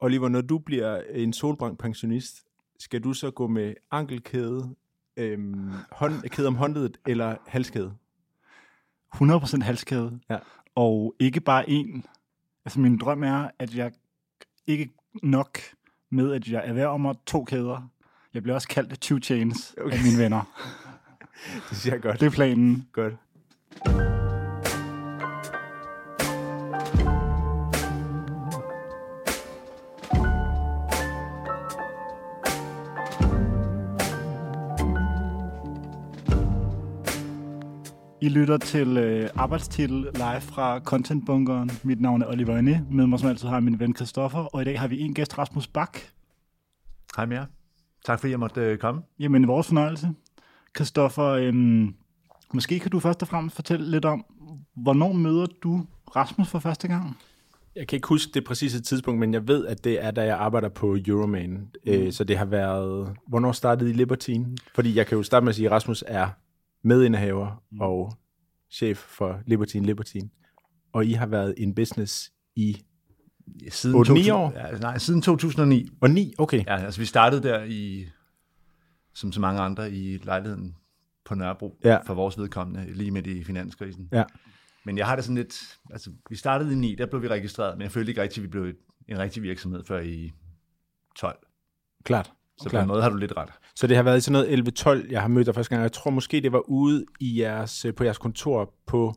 Oliver, når du bliver en solbrændt pensionist, skal du så gå med ankelkæde, øhm, hånd, kæde om håndledet eller halskæde? 100% halskæde. Ja. Og ikke bare en. Altså min drøm er, at jeg ikke nok med, at jeg erhverver mig to kæder. Jeg bliver også kaldt two chains okay. af mine venner. Det siger jeg godt. Det er planen. Godt. I lytter til øh, arbejdstitel live fra Content Bunkeren. Mit navn er Oliver Inde. Med mig som altid har jeg min ven Christoffer. Og i dag har vi en gæst, Rasmus Bak. Hej med jer. Tak fordi jeg måtte øh, komme. Jamen, vores fornøjelse. Christoffer, øhm, måske kan du først og fremmest fortælle lidt om, hvornår møder du Rasmus for første gang? Jeg kan ikke huske det præcise tidspunkt, men jeg ved, at det er, da jeg arbejder på Euroman. Mm. Øh, så det har været... Hvornår startede I Libertine? Fordi jeg kan jo starte med at sige, at Rasmus er medindehaver mm. og chef for Libertine Libertine. Og I har været in business i Siden 8-9 2000 år? Ja, nej, siden 2009. Og 9, okay. Ja, altså vi startede der i, som så mange andre, i lejligheden på Nørrebro, Ja. for vores vedkommende, lige midt i finanskrisen. Ja. Men jeg har det sådan lidt, altså vi startede i 9, der blev vi registreret, men jeg følte ikke rigtigt, at vi blev en rigtig virksomhed før i 12. Klart. Så på Klart. en måde har du lidt ret. Så det har været i sådan noget 11-12, jeg har mødt dig første gang. Jeg tror måske, det var ude i jeres, øh, på jeres kontor på,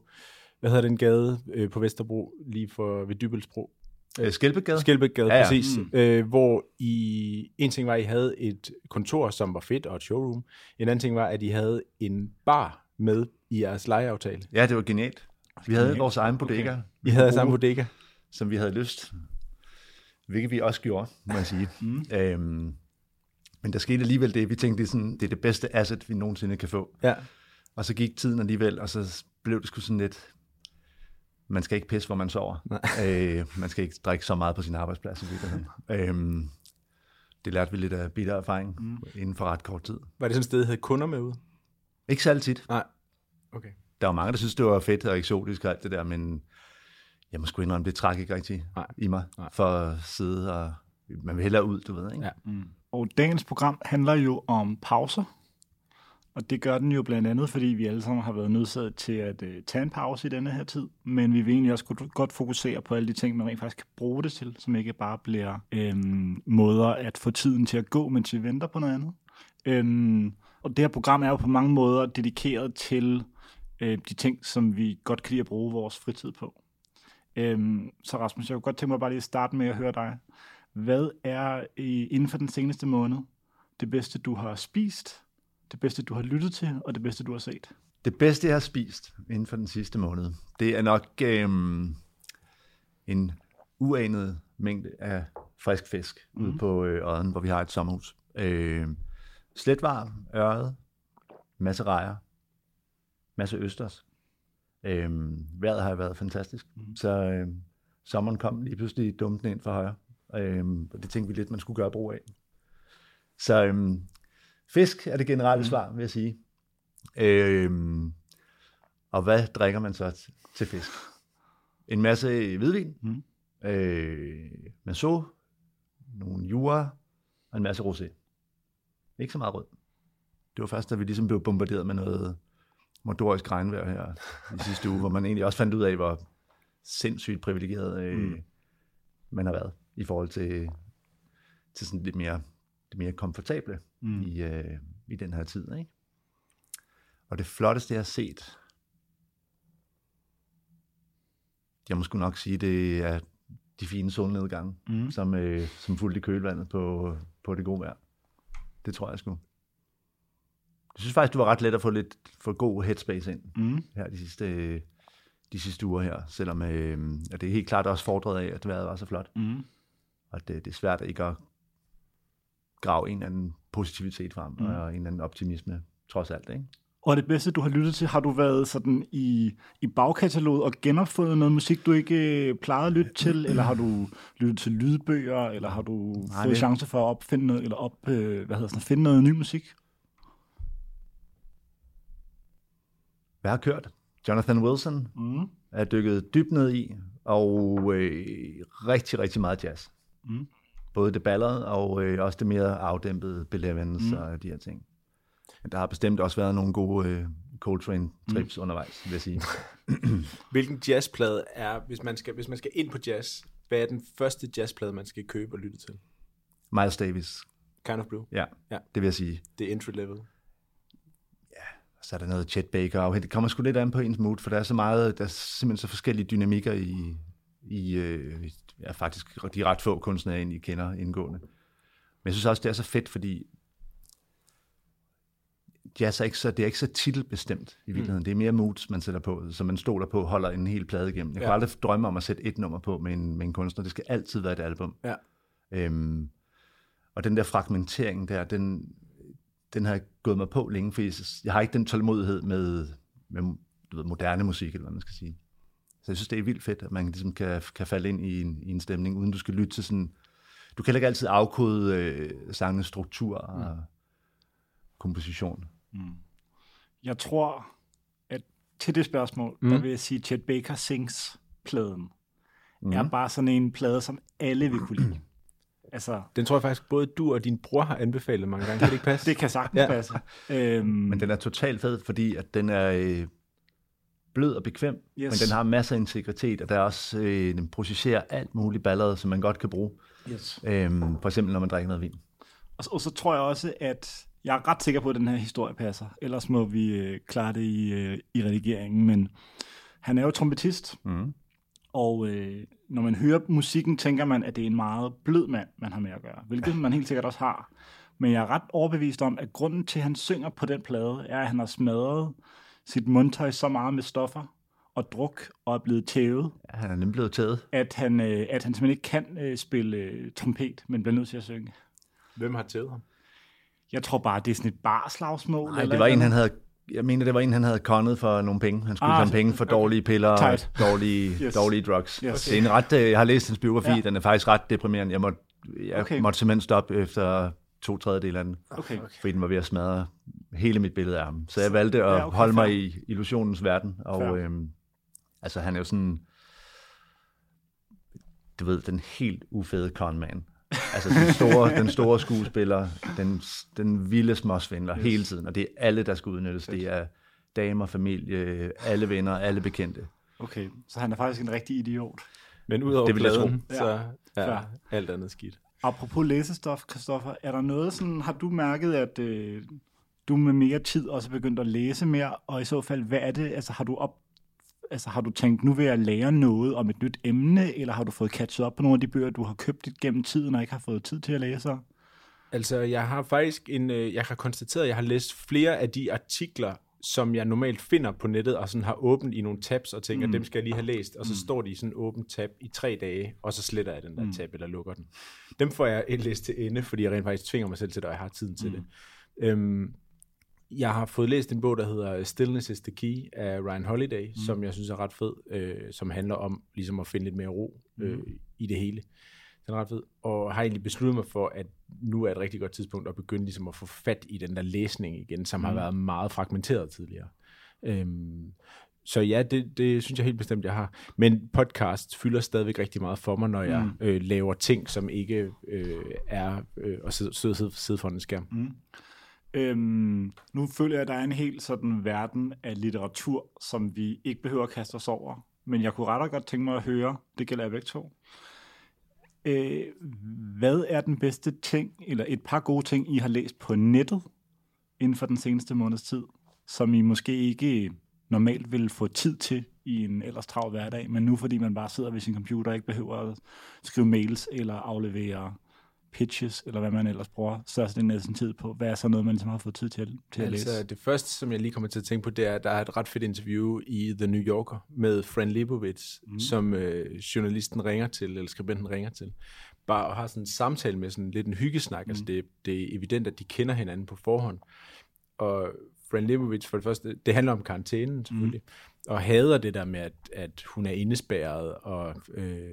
hvad hedder den gade øh, på Vesterbro, lige for ved Dybelsbro. Øh? Skelbækgade, ja, Ja, præcis. Mm. Øh, hvor I, en ting var, at I havde et kontor, som var fedt, og et showroom. En anden ting var, at I havde en bar med i jeres lejeaftale. Ja, det var genialt. Vi havde Genialt. vores egen bodega, okay. I havde samme bodega. som vi havde lyst, hvilket vi også gjorde, må jeg sige. Mm. Øhm, men der skete alligevel det, vi tænkte, det er, sådan, det er det bedste asset, vi nogensinde kan få. Ja. Og så gik tiden alligevel, og så blev det sgu sådan lidt, man skal ikke pisse, hvor man sover. Øh, man skal ikke drikke så meget på sin arbejdsplads i øhm, det lærte vi lidt af bitter erfaring mm. inden for ret kort tid. Var det sådan et sted, I havde kunder med ude? Ikke særlig tit. Nej. Okay. Der var mange, der synes, det var fedt og eksotisk og alt det der, men jeg må sgu indrømme, det træk ikke rigtig Nej. i mig Nej. for at sidde og... Man vil hellere ud, du ved, ikke? Ja. Og dagens program handler jo om pauser. Og det gør den jo blandt andet, fordi vi alle sammen har været nødsaget til at øh, tage en pause i denne her tid. Men vi vil egentlig også godt, godt fokusere på alle de ting, man rent faktisk kan bruge det til, som ikke bare bliver øhm, måder at få tiden til at gå, mens vi venter på noget andet. Øhm, og det her program er jo på mange måder dedikeret til øh, de ting, som vi godt kan lide at bruge vores fritid på. Øhm, så Rasmus, jeg kunne godt tænke mig bare lige at starte med at høre dig. Hvad er i, inden for den seneste måned det bedste, du har spist, det bedste, du har lyttet til, og det bedste, du har set? Det bedste, jeg har spist inden for den sidste måned, det er nok øhm, en uanet mængde af frisk fisk mm. ude på øh, Odden, hvor vi har et sommerhus. Øh, sletvar, ørred, masse rejer, masse østers. Øh, vejret har været fantastisk, mm. så øh, sommeren kom lige pludselig dumt ind for højre. Øh, og det tænkte vi lidt, man skulle gøre brug af. Så øh, fisk er det generelle svar, vil jeg sige. Øhm, og hvad drikker man så til fisk? En masse hvidvin, Mm. øh, maso, nogle jura og en masse rosé. Ikke så meget rød. Det var først, da vi ligesom blev bombarderet med noget mordorisk regnvejr her i sidste uge, hvor man egentlig også fandt ud af, hvor sindssygt privilegeret øh, mm. man har været i forhold til, til sådan lidt mere, det mere komfortable mm. i, øh, i den her tid. Ikke? Og det flotteste, jeg har set, jeg må sgu nok sige, det er de fine solnedgange, mm. som, øh, som fulgte i kølvandet på, på det gode vejr. Det tror jeg sgu. Jeg synes faktisk, det var ret let at få lidt for god headspace ind Mm. her de sidste, de sidste uger her, selvom øh, at det er helt klart også fordret af, at vejret var så flot. Mm. Og det, det er svært ikke at grave en eller anden positivitet frem, mm. og en eller anden optimisme, trods alt. Ikke? Og det bedste, du har lyttet til, har du været sådan i, i bagkataloget og genopfundet noget musik, du ikke øh, plejede at lytte til, eller har du lyttet til lydbøger, eller har du Nej, fået det- chance for at opfinde noget, eller op, øh, hvad hedder sådan, finde noget ny musik? Hvad har kørt? Jonathan Wilson Mm. er dykket dybt ned i, og øh, rigtig, rigtig meget jazz. Mm. både det ballade og øh, også det mere afdæmpede belevens mm. og de her ting. Der har bestemt også været nogle gode øh, Coltrane-trips mm. undervejs, vil jeg sige. Hvilken jazzplade er, hvis man, skal, hvis man skal ind på jazz, hvad er den første jazzplade, man skal købe og lytte til? Miles Davis. Kind of Blue? Ja, ja. det vil jeg sige. Det er entry level. Ja, så er der noget Chet Baker og Det kommer sgu lidt an på ens mood, for der er så meget, der er simpelthen så forskellige dynamikker i, i øh, ja, faktisk de ret få kunstnere, jeg egentlig kender indgående. Men jeg synes også, det er så fedt, fordi jazz er ikke så, det er ikke så titelbestemt i virkeligheden. Mm. Det er mere moods, man sætter på, så man stoler på, holder en hel plade igennem. Jeg ja. kan aldrig drømme om at sætte et nummer på med en, med en kunstner. Det skal altid være et album. Ja. Øhm, og den der fragmentering der, den, den har gået mig på længe, for jeg har ikke den tålmodighed med, med du ved, moderne musik, eller hvad man skal sige. Så jeg synes, det er vildt fedt, at man ligesom kan, kan falde ind i en, i en stemning, uden du skal lytte til sådan... Du kan ikke altid afkode øh, sangens struktur og mm. komposition. Mm. Jeg tror, at til det spørgsmål, mm. der vil jeg sige, at Chet Baker Sings-pladen mm. er bare sådan en plade, som alle vil kunne lide. Altså, den tror jeg faktisk, både du og din bror har anbefalet mange gange. Kan det ikke passe? det kan sagtens ja. passe. Øhm, men den er totalt fed, fordi at den er øh, blød og bekvem, yes. men den har masser af integritet, og der er også, øh, den processerer alt muligt ballade, som man godt kan bruge. Yes. Øhm, for eksempel, når man drikker noget vin. Og, og så tror jeg også, at jeg er ret sikker på, at den her historie passer. Ellers må vi øh, klare det i, øh, i redigeringen. Men han er jo trompetist, mm. og øh, når man hører musikken, tænker man, at det er en meget blød mand, man har med at gøre. Hvilket man helt sikkert også har. Men jeg er ret overbevist om, at grunden til, at han synger på den plade, er, at han har smadret sit mundtøj så meget med stoffer og druk og er blevet tævet. Ja, han er nemlig blevet tævet. At han, øh, at han simpelthen ikke kan øh, spille øh, trompet, men bliver nødt til at synge. Hvem har tævet ham? Jeg tror bare, det er sådan et barslagsmål. Nej, det var en, han havde jeg mener, det var en, han havde konnet for nogle penge. Han skulle ah, have penge for dårlige piller og dårlige, yes. dårlige drugs. Yes. Okay. Det er en ret, øh, jeg har læst hans biografi, ja. den er faktisk ret deprimerende. Jeg måtte, jeg okay. måtte simpelthen stoppe efter to tredjedel af den, okay. fordi den var ved at smadre hele mit billede af ham. Så jeg valgte at ja, okay, holde mig i illusionens verden. Og øhm, altså, han er jo sådan, du ved, den helt ufede conman. Altså den store, den store skuespiller, den, den vilde småsvindler yes. hele tiden, og det er alle, der skal udnyttes. Det er damer, familie, alle venner, alle bekendte. Okay, så han er faktisk en rigtig idiot. Men udover jeg tro. så er ja. alt andet skidt. Apropos læsestof, Kristoffer, er der noget sådan, har du mærket, at øh, du med mere tid også begyndt at læse mere, og i så fald, hvad er det, altså har du op, altså har du tænkt, nu vil jeg lære noget om et nyt emne, eller har du fået catchet op på nogle af de bøger, du har købt gennem tiden, og ikke har fået tid til at læse? Altså, jeg har faktisk en, øh, jeg har konstateret, at jeg har læst flere af de artikler, som jeg normalt finder på nettet, og sådan har åbent i nogle tabs, og tænker, mm. dem skal jeg lige have læst, og så mm. står de i sådan en åben tab i tre dage, og så sletter jeg den der mm. tab, eller lukker den. Dem får jeg læst til ende, fordi jeg rent faktisk tvinger mig selv til det, og jeg har tiden til mm. det. Øhm, jeg har fået læst en bog, der hedder Stillness is the Key af Ryan Holiday, mm. som jeg synes er ret fed, øh, som handler om ligesom at finde lidt mere ro øh, mm. i det hele. Den er ret fed, og har egentlig besluttet mig for, at nu er et rigtig godt tidspunkt at begynde ligesom at få fat i den der læsning igen, som mm. har været meget fragmenteret tidligere. Øhm, så ja, det, det synes jeg helt bestemt, jeg har. Men podcast fylder stadigvæk rigtig meget for mig, når jeg mm. øh, laver ting, som ikke øh, er øh, at sidde, sidde, sidde, foran en skærm. Mm. Øhm, nu føler jeg, at der er en helt sådan verden af litteratur, som vi ikke behøver at kaste os over. Men jeg kunne ret og godt tænke mig at høre, det gælder jeg begge to. Øh, hvad er den bedste ting, eller et par gode ting, I har læst på nettet inden for den seneste måneds tid, som I måske ikke normalt ville få tid til i en ellers travl hverdag, men nu fordi man bare sidder ved sin computer og ikke behøver at skrive mails eller aflevere pitches, eller hvad man ellers bruger størstedelen af sin tid på. Hvad er så noget, man ligesom har fået tid til, til at altså, læse? Det første, som jeg lige kommer til at tænke på, det er, at der er et ret fedt interview i The New Yorker med Fran Lebowitz, mm. som øh, journalisten ringer til, eller skribenten ringer til. Bare have sådan en samtale med sådan lidt en hyggesnak. Altså, mm. Altså det, det er evident, at de kender hinanden på forhånd. Og Fran Lebowitz for det første, det handler om karantænen selvfølgelig, mm. Og hader det der med, at, at hun er indespærret, og, øh,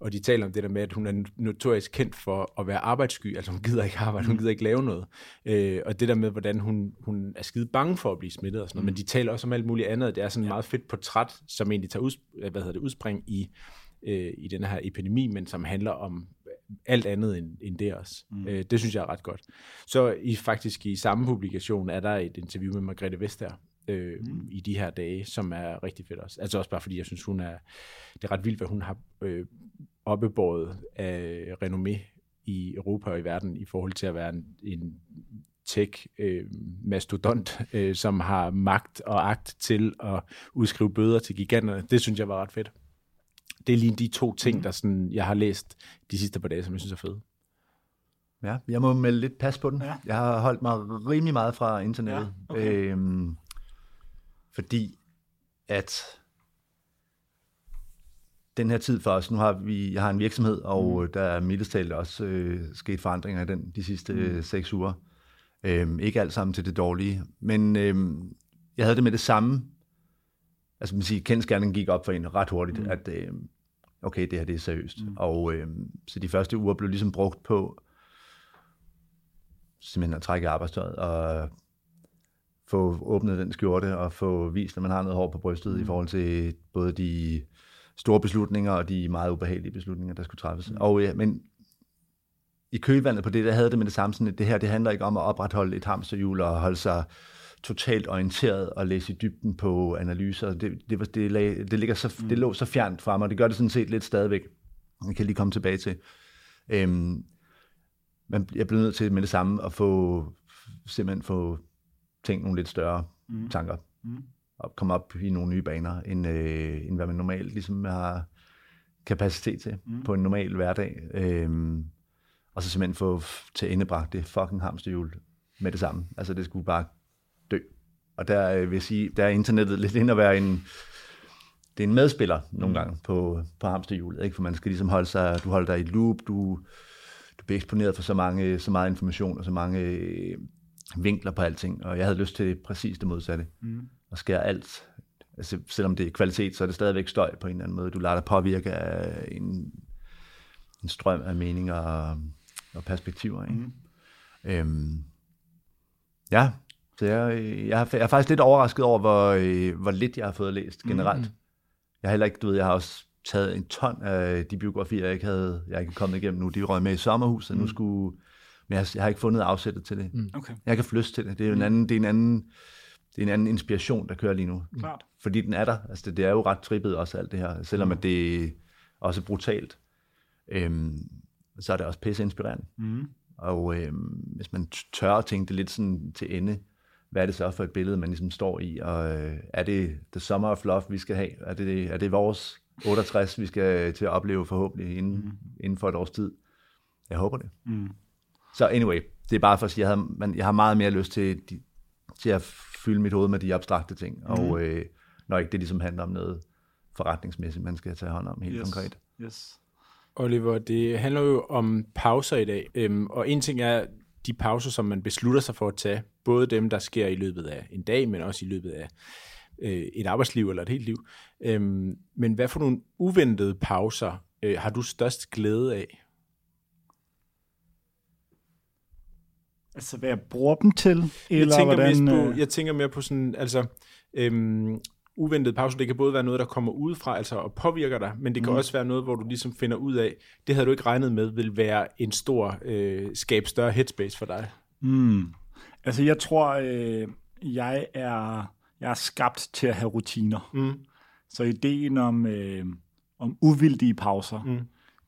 og de taler om det der med, at hun er notorisk kendt for at være arbejdssky, altså hun gider ikke arbejde, hun mm. gider ikke lave noget, øh, og det der med, hvordan hun, hun er skide bange for at blive smittet og sådan noget, mm. men de taler også om alt muligt andet, det er sådan en ja. meget fedt portræt, som egentlig tager ud, hvad hedder det, udspring i, øh, i den her epidemi, men som handler om alt andet end, end det også. Mm. Øh, det synes jeg er ret godt. Så i faktisk i samme publikation er der et interview med Margrethe Vestager, øh, mm. i de her dage, som er rigtig fedt også. Altså også bare fordi, jeg synes, hun er, det er ret vildt, hvad hun har øh, oppebåret af renommé i Europa og i verden i forhold til at være en, en tech-mastodont, øh, øh, som har magt og agt til at udskrive bøder til giganterne. Det synes jeg var ret fedt. Det er lige de to ting, mm. der sådan, jeg har læst de sidste par dage, som jeg synes er fede. Ja, jeg må melde lidt pas på den. Ja. Jeg har holdt mig rimelig meget fra internettet. Ja, okay. øhm, fordi at den her tid for os, nu har vi, jeg har en virksomhed, og mm. der er mildestalt også øh, sket forandringer i den de sidste mm. øh, seks uger. Øhm, ikke alt sammen til det dårlige, men øhm, jeg havde det med det samme. Altså man siger, kendskærningen gik op for en ret hurtigt, mm. at øh, okay, det her det er seriøst. Mm. Og øh, så de første uger blev ligesom brugt på simpelthen at trække arbejdstøjet og få åbnet den skjorte og få vist, at man har noget hår på brystet mm. i forhold til både de store beslutninger og de meget ubehagelige beslutninger, der skulle træffes. Mm. Og ja, men i kølvandet på det, der havde det med det samme sådan, at det her, det handler ikke om at opretholde et hamsterhjul og holde sig totalt orienteret og læse i dybden på analyser. Det, det, det, det, ligger så, mm. det lå så fjernt fra mig, det gør det sådan set lidt stadigvæk. Jeg kan lige komme tilbage til. Øhm, men jeg blev nødt til med det samme at få simpelthen få tænkt nogle lidt større mm. tanker. Mm. Og komme op i nogle nye baner, end, øh, end hvad man normalt ligesom har kapacitet til mm. på en normal hverdag. Øhm, og så simpelthen få til endebragt det fucking hamsterhjul med det samme. Altså det skulle bare dø. Og der øh, vil jeg sige, der er internettet lidt ind at være en, det er en medspiller nogle mm. gange på, på hamsterhjulet, ikke? for man skal ligesom holde sig, du holder dig i loop, du, du bliver eksponeret for så, mange, så meget information og så mange øh, vinkler på alting, og jeg havde lyst til præcis det modsatte. Mm. At skære alt. Altså, selvom det er kvalitet, så er det stadigvæk støj på en eller anden måde. Du lader dig påvirke af en, en strøm af meninger og, og perspektiver. Ikke? Mm. Øhm, ja, så jeg, jeg, har, jeg er faktisk lidt overrasket over, hvor, øh, hvor lidt jeg har fået læst generelt. Mm. Jeg har heller ikke, du ved, jeg har også taget en ton af de biografier, jeg ikke havde, jeg ikke kommet igennem nu. De røg med i sommerhuset, mm. nu skulle men jeg, jeg har ikke fundet afsættet til det. Mm. Okay. Jeg kan få lyst til det. Det er, en mm. anden, det er en anden, det er en anden inspiration, der kører lige nu. Mm. Klart. Fordi den er der. Altså, det, det er jo ret trippet også, alt det her. Selvom mm. at det er også brutalt, øhm, så er det også pisse inspirerende. Mm. Og øhm, hvis man tør at tænke det lidt sådan til ende, hvad er det så for et billede, man ligesom står i? Og øh, er det The Summer of Love, vi skal have? Er det, er det vores 68, vi skal til at opleve forhåbentlig inden, mm. inden for et års tid? Jeg håber det. Mm. Så anyway, det er bare for at sige, jeg, havde, man, jeg har meget mere lyst til, de, til at fylde mit hoved med de abstrakte ting, mm. og øh, når ikke det ligesom handler om noget forretningsmæssigt, man skal tage hånd om helt yes. konkret. Yes. Oliver, det handler jo om pauser i dag, øhm, og en ting er de pauser, som man beslutter sig for at tage, både dem, der sker i løbet af en dag, men også i løbet af øh, et arbejdsliv eller et helt liv. Øhm, men hvad for nogle uventede pauser øh, har du størst glæde af? Altså, hvad jeg bruger dem til? Eller jeg, tænker hvordan, på, øh... jeg tænker mere på sådan, altså, øhm, uventet pause. Det kan både være noget, der kommer udefra, altså og påvirker dig, men det kan mm. også være noget, hvor du ligesom finder ud af, det havde du ikke regnet med, vil være en stor, øh, skabe større headspace for dig. Mm. Altså, jeg tror, øh, jeg er jeg er skabt til at have rutiner. Mm. Så ideen om, øh, om uvildige pauser mm.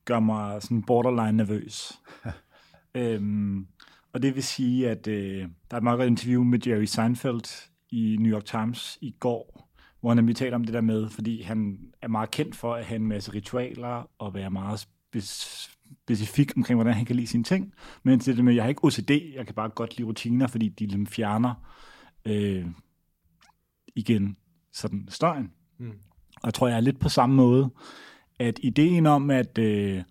gør mig sådan borderline nervøs. øhm, og det vil sige, at øh, der er et meget godt interview med Jerry Seinfeld i New York Times i går, hvor han nemlig taler om det der med, fordi han er meget kendt for at have en masse ritualer og være meget specifik omkring, hvordan han kan lide sine ting. Men det med, jeg har ikke OCD, jeg kan bare godt lide rutiner, fordi de ligesom fjerner øh, igen sådan støjen. Mm. Og jeg tror, jeg er lidt på samme måde, at ideen om, at øh,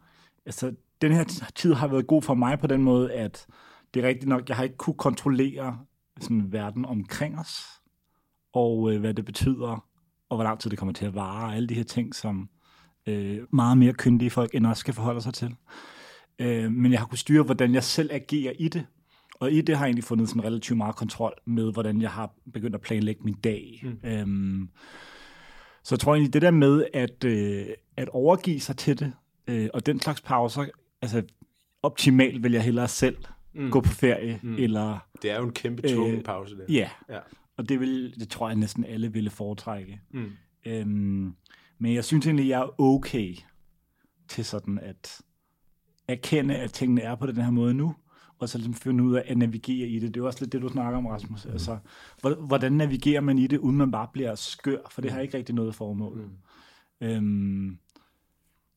altså, den her tid har været god for mig på den måde, at det er rigtigt nok, jeg har ikke kunne kontrollere sådan verden omkring os, og øh, hvad det betyder, og hvor lang tid det kommer til at vare, og alle de her ting, som øh, meget mere kyndige folk end os skal forholde sig til. Øh, men jeg har kunnet styre, hvordan jeg selv agerer i det, og i det har jeg egentlig fundet sådan relativt meget kontrol med, hvordan jeg har begyndt at planlægge min dag. Mm. Øhm, så jeg tror egentlig, det der med at, øh, at overgive sig til det, øh, og den slags pauser, altså optimalt vil jeg hellere selv mm. gå på ferie, mm. eller... Det er jo en kæmpe tvungen øh, pause der. Ja, ja. og det, vil, det tror jeg næsten alle ville foretrække. Mm. Øhm, men jeg synes egentlig, jeg er okay til sådan at erkende, at tingene er på den her måde nu, og så ligesom finde ud af at navigere i det. Det er også lidt det, du snakker om, Rasmus. Mm. Altså, hvordan navigerer man i det, uden man bare bliver skør? For det har ikke rigtig noget formål. Mm. Øhm,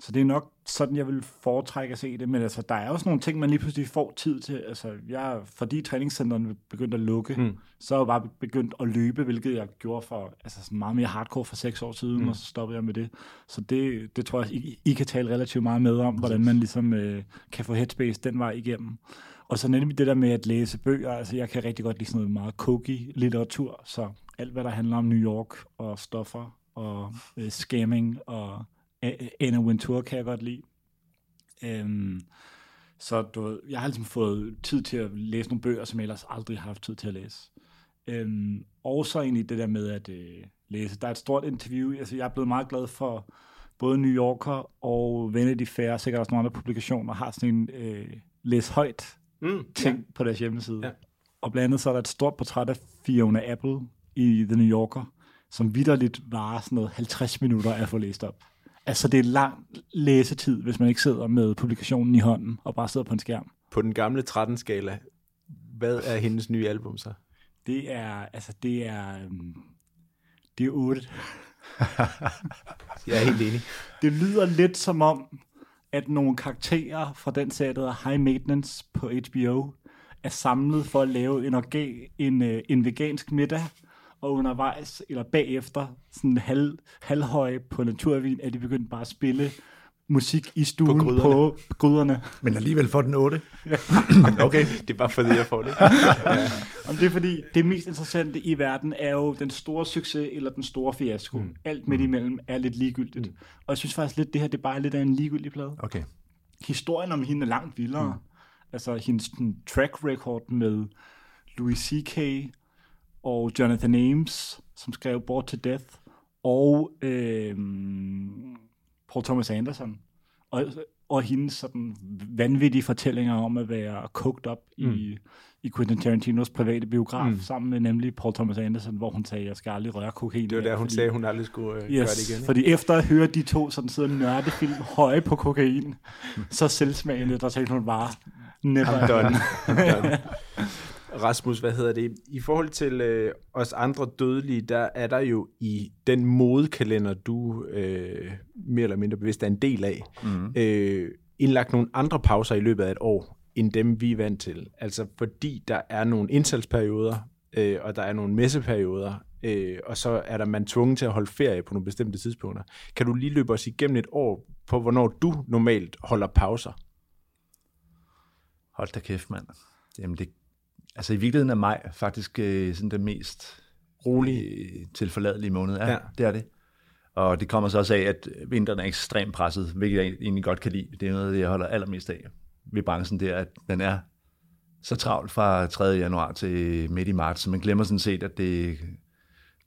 så det er nok sådan, jeg vil foretrække at se det. Men altså, der er også nogle ting, man lige pludselig får tid til. Altså, jeg, fordi træningscenterne begyndte at lukke, mm. så er jeg bare begyndt at løbe, hvilket jeg gjorde for altså, sådan meget mere hardcore for seks år siden, mm. og så stoppede jeg med det. Så det, det tror jeg, I, I kan tale relativt meget med om, hvordan man ligesom øh, kan få headspace den vej igennem. Og så nemlig det der med at læse bøger. Altså, jeg kan rigtig godt lide sådan noget meget cookie litteratur, så alt, hvad der handler om New York og stoffer og øh, scamming og Anna Wintour kan jeg godt lide. Øhm, så du, jeg har ligesom fået tid til at læse nogle bøger, som jeg ellers aldrig har haft tid til at læse. Øhm, og så egentlig det der med at øh, læse. Der er et stort interview. Altså, jeg er blevet meget glad for både New Yorker og Vanity Fair, sikkert også nogle andre publikationer, har sådan en øh, læs højt mm, ting ja. på deres hjemmeside. Ja. Og blandt andet så er der et stort portræt af Fiona Apple i The New Yorker, som vidderligt varer sådan noget 50 minutter at få læst op. Altså, det er lang læsetid, hvis man ikke sidder med publikationen i hånden og bare sidder på en skærm. På den gamle 13-skala, hvad er hendes nye album så? Det er, altså, det er, um, det er 8. Jeg er helt enig. Det lyder lidt som om, at nogle karakterer fra den serie, der hedder High Maintenance på HBO, er samlet for at lave en, organ, en, øh, en vegansk middag, og undervejs, eller bagefter, sådan halv, halvhøje på Naturvin, er de begyndt bare at spille musik i stuen på gryderne. På gryderne. Men alligevel får den 8. okay, det er bare fordi, jeg får det. ja. Om det er fordi, det mest interessante i verden er jo den store succes eller den store fiasko. Mm. Alt midt imellem er lidt ligegyldigt. Mm. Og jeg synes faktisk lidt, det her det er bare lidt af en ligegyldig plade. Okay. Historien om hende er langt vildere. Mm. Altså hendes track record med Louis C.K., og Jonathan Ames, som skrev Bored to Death, og øh, Paul Thomas Anderson. Og, og hendes sådan vanvittige fortællinger om at være cooked up mm. i, i Quentin Tarantinos private biograf, mm. sammen med nemlig Paul Thomas Anderson, hvor hun sagde, jeg skal aldrig røre kokain. Det var der, hun fordi, sagde, hun aldrig skulle uh, yes, gøre det igen. Ikke? Fordi efter at høre de to sådan sidde nørdefilm høje på kokain, så selvsmagende, der tænkte hun bare, never. I'm done. I'm done. Rasmus, hvad hedder det? I forhold til øh, os andre dødelige, der er der jo i den modekalender, du øh, mere eller mindre bevidst er en del af, mm. øh, indlagt nogle andre pauser i løbet af et år, end dem vi er vant til. Altså fordi der er nogle indsalgsperioder, øh, og der er nogle messeperioder, øh, og så er der man tvunget til at holde ferie på nogle bestemte tidspunkter. Kan du lige løbe os igennem et år på, hvornår du normalt holder pauser? Hold da kæft, mand. Jamen, det Altså i virkeligheden er maj faktisk øh, sådan den mest rolige, øh, tilforladelige måned. Ja, ja, det er det. Og det kommer så også af, at vinteren er ekstremt presset, hvilket jeg egentlig godt kan lide. Det er noget, jeg holder allermest af ved branchen, det er, at den er så travlt fra 3. januar til midt i marts, så man glemmer sådan set, at det er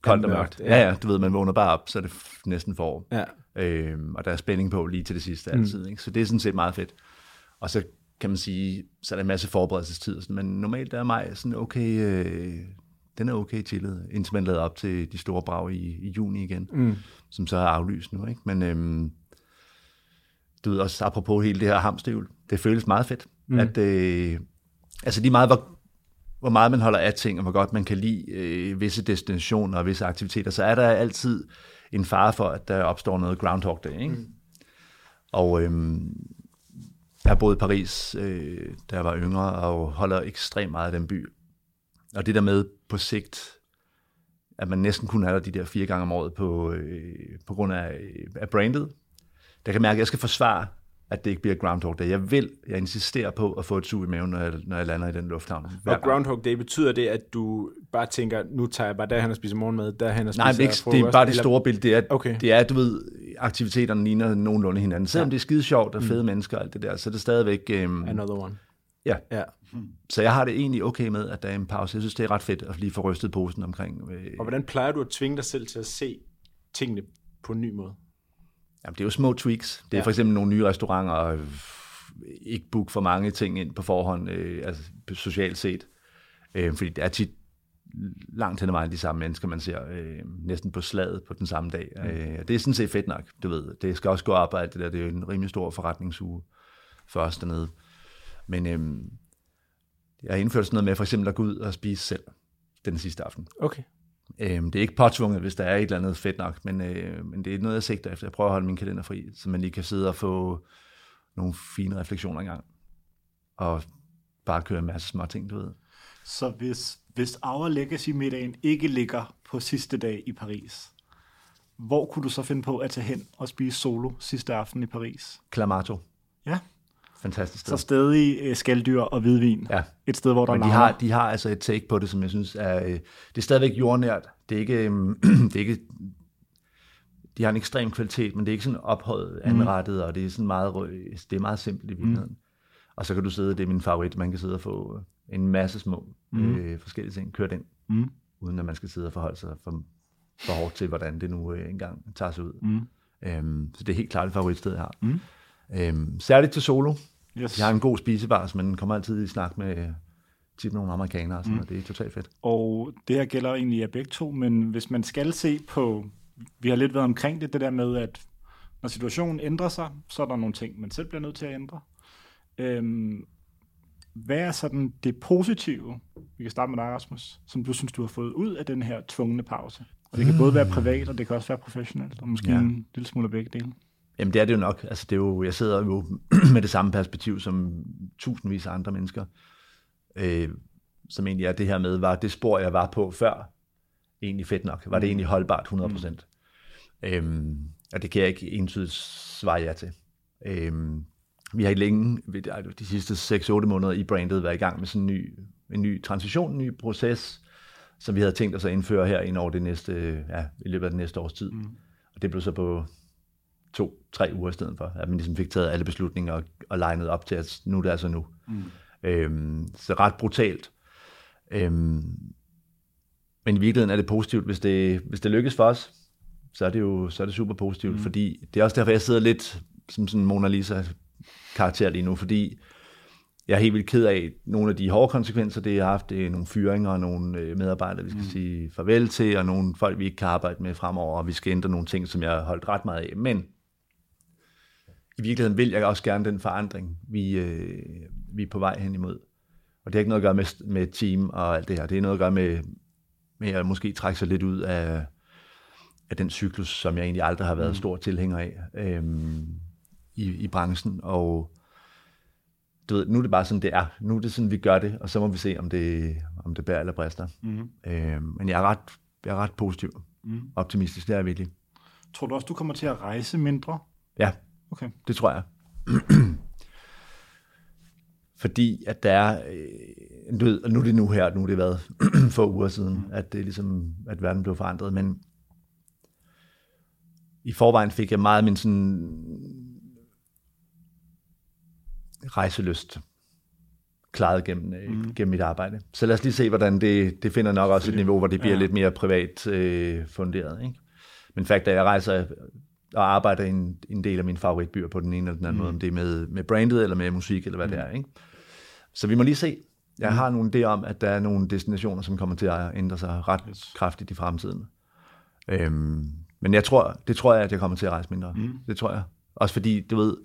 koldt og mørkt. Ja, ja, du ved, man vågner bare op, så er det næsten forår. Ja. Øhm, og der er spænding på lige til det sidste altid. Mm. Ikke? Så det er sådan set meget fedt. Og så kan man sige, så er der en masse forberedelsestid. Men normalt er maj sådan okay, øh, den er okay chillet, indtil man lader op til de store brag i, i juni igen, mm. som så er aflyst nu. Ikke? Men øhm, du ved også, apropos hele det her hamstøvl, det føles meget fedt, mm. at øh, altså lige meget, hvor, hvor meget man holder af ting, og hvor godt man kan lide øh, visse destinationer og visse aktiviteter, så er der altid en fare for, at der opstår noget Groundhog Day. Ikke? Mm. Og øhm, jeg har boet i Paris, øh, da jeg var yngre, og holder ekstremt meget af den by. Og det der med på sigt, at man næsten kun er der de der fire gange om året på, øh, på grund af, øh, af brandet, der kan mærke, at jeg skal forsvare, at det ikke bliver Groundhog Day. Jeg vil, jeg insisterer på at få et sug i maven, når jeg, når jeg lander i den lufthavn. Og Groundhog Day, betyder det, at du bare tænker, nu tager jeg bare derhen og spiser morgenmad, derhen og spiser Nej, det er, ikke, det er bare det store billede. Det er, okay. det er, du ved, aktiviteterne ligner nogenlunde hinanden. Selvom ja. det er skide sjovt og fede mm. mennesker og alt det der, så er det stadigvæk... Um, Another one. Ja. ja. Så jeg har det egentlig okay med, at der er en pause. Jeg synes, det er ret fedt at lige få rystet posen omkring. Øh, og hvordan plejer du at tvinge dig selv til at se tingene på en ny måde? Jamen, det er jo små tweaks. Det er ja. for eksempel nogle nye restauranter, ikke booke for mange ting ind på forhånd, øh, altså socialt set. Øh, fordi det er tit langt hen ad vejen de samme mennesker, man ser øh, næsten på slaget på den samme dag. Mm. Øh, det er sådan set fedt nok, du ved. Det skal også gå arbejde, det der. Det er en rimelig stor forretningsuge for os dernede. Men øh, jeg har indført sådan noget med for eksempel at gå ud og spise selv den sidste aften. Okay. Øhm, det er ikke påtvunget, hvis der er et eller andet fedt nok, men, øh, men det er noget, jeg sigter efter. Jeg prøver at holde min kalender fri, så man lige kan sidde og få nogle fine refleksioner engang. Og bare køre en masse små ting, du ved. Så hvis, hvis Our Legacy-middagen ikke ligger på sidste dag i Paris, hvor kunne du så finde på at tage hen og spise solo sidste aften i Paris? Clamato. Ja, Fantastisk sted. så stadig øh, skalddyr og hvidvin. Ja. Et sted, hvor der Men de larmer. har, de har altså et take på det, som jeg synes er... Øh, det er stadigvæk jordnært. Det er ikke... Øh, det er ikke de har en ekstrem kvalitet, men det er ikke sådan ophøjet anrettet, og det er sådan meget, rø- det er meget simpelt i virkeligheden. Mm. Og så kan du sidde, det er min favorit, man kan sidde og få en masse små mm. øh, forskellige ting kørt ind, Mm. uden at man skal sidde og forholde sig for, for hårdt til, hvordan det nu øh, engang tager sig ud. Mm. Øhm, så det er helt klart et favoritsted, jeg har. Mm. Øhm, særligt til solo. Yes. De har en god spisebar, så man kommer altid i snak med tit nogle amerikanere, og sådan, mm. og det er totalt fedt. Og det her gælder egentlig jer begge to, men hvis man skal se på, vi har lidt været omkring det, det der med, at når situationen ændrer sig, så er der nogle ting, man selv bliver nødt til at ændre. Øhm, hvad er sådan det positive, vi kan starte med dig, Rasmus, som du synes, du har fået ud af den her tvungne pause? Og det kan både være privat, og det kan også være professionelt, og måske ja. en lille smule af begge dele. Jamen det er det jo nok. Altså, det er jo, jeg sidder jo med det samme perspektiv som tusindvis af andre mennesker, øh, som egentlig er det her med, var det spor, jeg var på før, egentlig fedt nok? Var det egentlig holdbart 100%? Mm. Øhm, og det kan jeg ikke entydigt svare ja til. Øhm, vi har i længe, de sidste 6-8 måneder i brandet, været i gang med sådan en ny, en ny transition, en ny proces, som vi havde tænkt os at indføre her ind over det næste, ja, i løbet af det næste års tid. Mm. Og det blev så på to-tre uger i stedet for, at man ligesom fik taget alle beslutninger og, og legnet op til, at nu er det altså nu. Mm. Øhm, så ret brutalt. Øhm, men i virkeligheden er det positivt, hvis det, hvis det lykkes for os, så er det jo så er det super positivt, mm. fordi det er også derfor, jeg sidder lidt som sådan en Mona Lisa-karakter lige nu, fordi jeg er helt vildt ked af nogle af de hårde konsekvenser, det har haft. Det er nogle fyringer og nogle øh, medarbejdere, vi skal mm. sige farvel til, og nogle folk, vi ikke kan arbejde med fremover, og vi skal ændre nogle ting, som jeg har holdt ret meget af. Men i virkeligheden vil jeg også gerne den forandring, vi, øh, vi er på vej hen imod. Og det har ikke noget at gøre med, med team og alt det her. Det er noget at gøre med, med at måske trække sig lidt ud af, af den cyklus, som jeg egentlig aldrig har været mm. stor tilhænger af øhm, i, i branchen. Og du ved, nu er det bare sådan, det er. Nu er det sådan, vi gør det, og så må vi se, om det, om det bærer eller brister. Mm. Øhm, men jeg er ret, jeg er ret positiv. Mm. Optimistisk, det er jeg virkelig. Tror du også, du kommer til at rejse mindre? Ja, Okay. Det tror jeg. Fordi at der er, øh, du ved, og nu er det nu her, nu er det været for uger siden, at det ligesom, at verden blev forandret, men i forvejen fik jeg meget min sådan rejselyst klaret gennem, mm. gennem mit arbejde. Så lad os lige se, hvordan det, det finder nok også et niveau, hvor det bliver ja. lidt mere privat øh, funderet. Ikke? Men fakt er, at jeg rejser og arbejder i en, en del af mine favoritbyer på den ene eller den anden mm. måde, om det er med, med brandet eller med musik eller hvad mm. det er. Ikke? Så vi må lige se. Jeg mm. har nogle idéer om, at der er nogle destinationer, som kommer til at ændre sig ret yes. kraftigt i fremtiden. Øhm, men jeg tror, det tror jeg, at jeg kommer til at rejse mindre. Mm. Det tror jeg. Også fordi, du ved,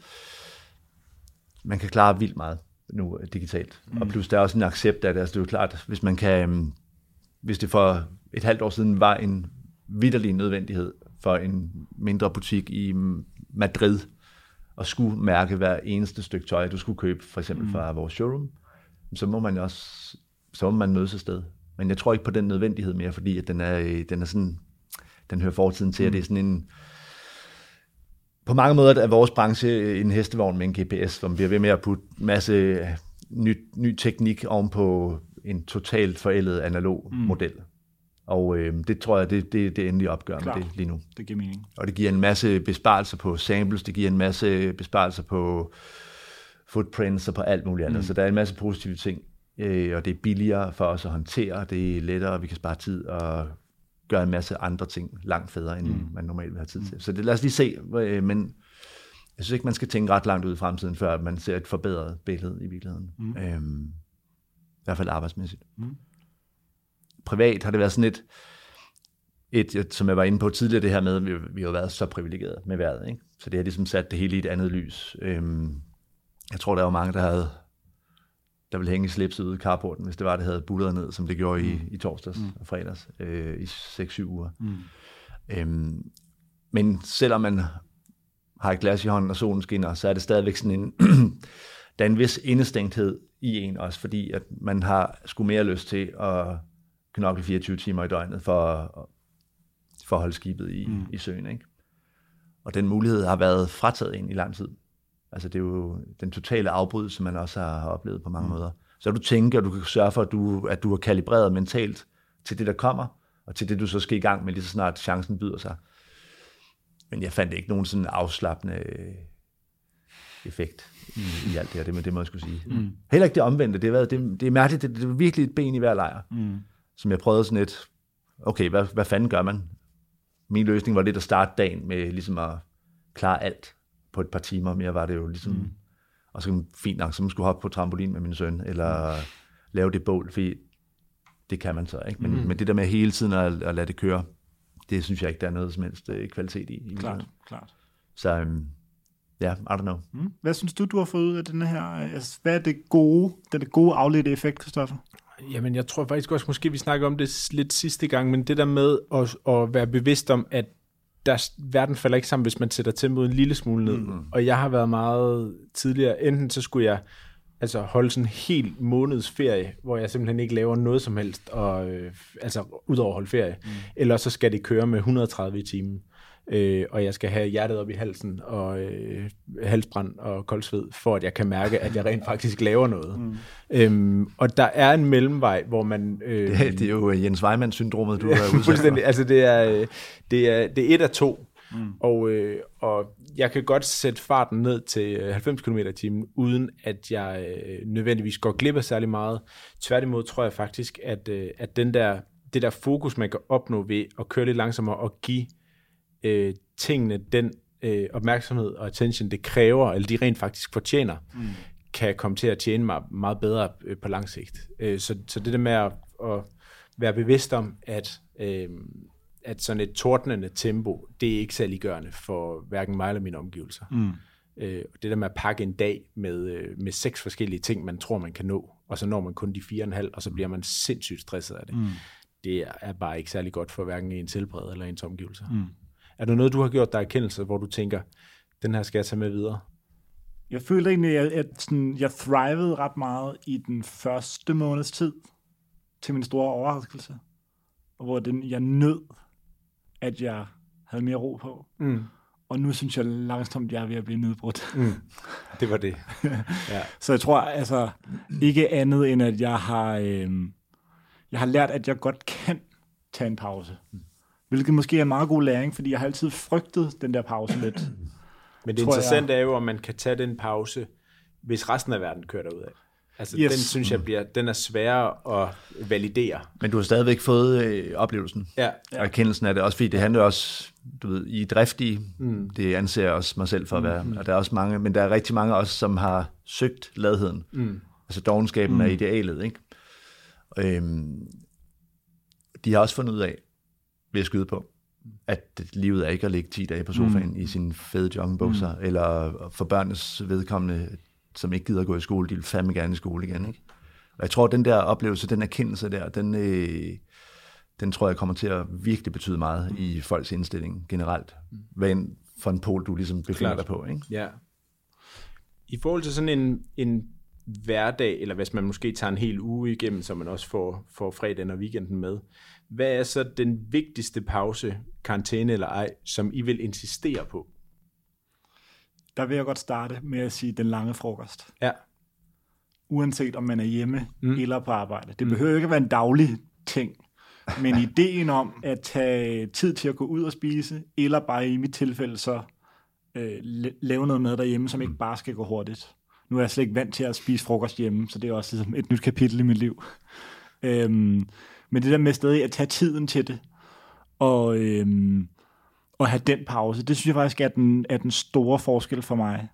man kan klare vildt meget nu digitalt. Mm. Og plus der er også en accept af det. Altså, det er jo klart, hvis man kan, øhm, hvis det for et halvt år siden var en vidderlig nødvendighed for en mindre butik i Madrid og skulle mærke hver eneste stykke tøj, du skulle købe, for eksempel mm. fra vores showroom, så må man også, så må man mødes et sted. Men jeg tror ikke på den nødvendighed mere, fordi at den er, den er sådan, den hører fortiden til, mm. at det er sådan en, på mange måder er vores branche en hestevogn med en GPS, man bliver ved med at putte masse ny, ny teknik ovenpå en totalt forældet analog mm. model. Og øh, det tror jeg, det, det, det endelige opgør Klart. med det lige nu. Det giver mening. Og det giver en masse besparelser på samples, det giver en masse besparelser på footprints og på alt muligt andet. Mm. Så der er en masse positive ting, øh, og det er billigere for os at håndtere, det er lettere, vi kan spare tid og gøre en masse andre ting langt federe, end mm. man normalt vil have tid til. Så det, lad os lige se, øh, men jeg synes ikke, man skal tænke ret langt ud i fremtiden, før man ser et forbedret billede i virkeligheden. Mm. Øhm, I hvert fald arbejdsmæssigt. Mm. Privat har det været sådan et, et, som jeg var inde på tidligere, det her med, at vi, vi har været så privilegeret med vejret. Ikke? Så det har ligesom sat det hele i et andet lys. Øhm, jeg tror, der var mange, der havde der ville hænge slipset ude i carporten, hvis det var, det havde bulleret ned, som det gjorde i, i torsdags mm. og fredags, øh, i 6-7 uger. Mm. Øhm, men selvom man har et glas i hånden, og solen skinner, så er det stadigvæk sådan en, der er en vis indestængthed i en også, fordi at man har sgu mere lyst til at knokle 24 timer i døgnet for, for at holde skibet i, mm. i søen. Ikke? Og den mulighed har været frataget en i lang tid. Altså det er jo den totale afbrydelse, man også har oplevet på mange mm. måder. Så du tænker, at du kan sørge for, at du, at du er kalibreret mentalt til det, der kommer, og til det, du så skal i gang med, lige så snart chancen byder sig. Men jeg fandt ikke nogen sådan afslappende effekt i, i alt det her, det, med, det må jeg skulle sige. Mm. Heller ikke det omvendte, det, har været, det, det er mærkeligt, det, det er virkelig et ben i hver lejr, mm. Som jeg prøvede sådan lidt, okay, hvad, hvad fanden gør man? Min løsning var lidt at starte dagen med ligesom at klare alt på et par timer, mere var det jo ligesom, mm. og så fint nok, så man skulle hoppe på trampolin med min søn, eller mm. lave det bål, fordi det kan man så, ikke? Men, mm. men det der med hele tiden at, at lade det køre, det synes jeg ikke, der er noget som helst øh, kvalitet i. i klart, klart. Så um, ja, yeah, I don't know. Mm. Hvad synes du, du har fået ud af den her? Altså, hvad er det gode, den gode afledte effekt, Christoffer? Jamen, jeg tror faktisk også, måske vi snakker om det lidt sidste gang, men det der med at, at være bevidst om, at der, verden falder ikke sammen, hvis man sætter tempoet en lille smule ned. Mm. Og jeg har været meget tidligere, enten så skulle jeg altså holde sådan en helt måneds ferie, hvor jeg simpelthen ikke laver noget som helst, og, øh, altså udover at holde ferie. Mm. Eller så skal det køre med 130 i timen øh, og jeg skal have hjertet op i halsen, og øh, halsbrand og koldsved, for at jeg kan mærke, at jeg rent faktisk laver noget. Mm. Øhm, og der er en mellemvej, hvor man... Øh, det, er, det er jo Jens Weimann-syndromet, du har udsat Fuldstændig. Altså, det er, øh, det, er, det er et af to. Mm. Og, øh, og jeg kan godt sætte farten ned til 90 km i timen, uden at jeg øh, nødvendigvis går glip af særlig meget. Tværtimod tror jeg faktisk, at, øh, at den der, det der fokus, man kan opnå ved at køre lidt langsommere og give øh, tingene den øh, opmærksomhed og attention, det kræver, eller de rent faktisk fortjener, mm. kan komme til at tjene mig meget bedre øh, på lang sigt. Øh, så, så det der med at, at være bevidst om, at, øh, at sådan et tordnende tempo, det er ikke særliggørende for hverken mig eller mine omgivelser. Mm. Øh, det der med at pakke en dag med, øh, med seks forskellige ting, man tror, man kan nå, og så når man kun de fire og en halv, og så bliver man sindssygt stresset af det. Mm. Det er bare ikke særlig godt for hverken ens helbred eller ens omgivelser. Mm. Er der noget, du har gjort dig erkendelse, hvor du tænker, den her skal jeg tage med videre? Jeg følte egentlig, at, at sådan, jeg thrivede ret meget i den første måneds tid, til min store overraskelse, hvor den, jeg nød, at jeg havde mere ro på. Mm. Og nu synes jeg langsomt, jeg er ved at blive nedbrudt. Mm. Det var det. ja. Så jeg tror altså ikke andet end, at jeg har, øh, jeg har lært, at jeg godt kan tage en pause. Mm. Hvilket måske er en meget god læring, fordi jeg har altid frygtet den der pause lidt. Men det interessante jeg... er jo, om man kan tage den pause, hvis resten af verden kører derud af. Altså, yes. den synes jeg bliver, den er sværere at validere. Men du har stadigvæk fået øh, oplevelsen ja. og erkendelsen af det, også fordi det handler også, du ved, i driftige, mm. det anser jeg også mig selv for at være, mm. og der er også mange, men der er rigtig mange også, som har søgt ladheden. Mm. Altså dogenskaben mm. er idealet, ikke? Øhm, de har også fundet ud af, vil jeg skyde på, at livet er ikke at ligge 10 dage på sofaen mm. i sin fede joggingbukser, mm. eller for børnenes vedkommende, som ikke gider at gå i skole, de vil fandme gerne i skole igen. Ikke? Og jeg tror, at den der oplevelse, den erkendelse der, den, øh, den tror jeg kommer til at virkelig betyde meget mm. i folks indstilling generelt. Hvad end for en pol, du ligesom befinder dig på. Ikke? Ja. I forhold til sådan en, en hverdag, eller hvis man måske tager en hel uge igennem, så man også får, får fredagen og weekenden med, hvad er så den vigtigste pause, karantæne eller ej, som I vil insistere på? Der vil jeg godt starte med at sige den lange frokost. Ja. Uanset om man er hjemme mm. eller på arbejde. Det mm. behøver ikke at være en daglig ting. Men ideen om at tage tid til at gå ud og spise, eller bare i mit tilfælde så øh, lave noget mad derhjemme, som ikke mm. bare skal gå hurtigt. Nu er jeg slet ikke vant til at spise frokost hjemme, så det er også ligesom et nyt kapitel i mit liv. Øhm, men det der med stadig at tage tiden til det, og, øhm, og have den pause. Det synes jeg faktisk er den, er den store forskel for mig.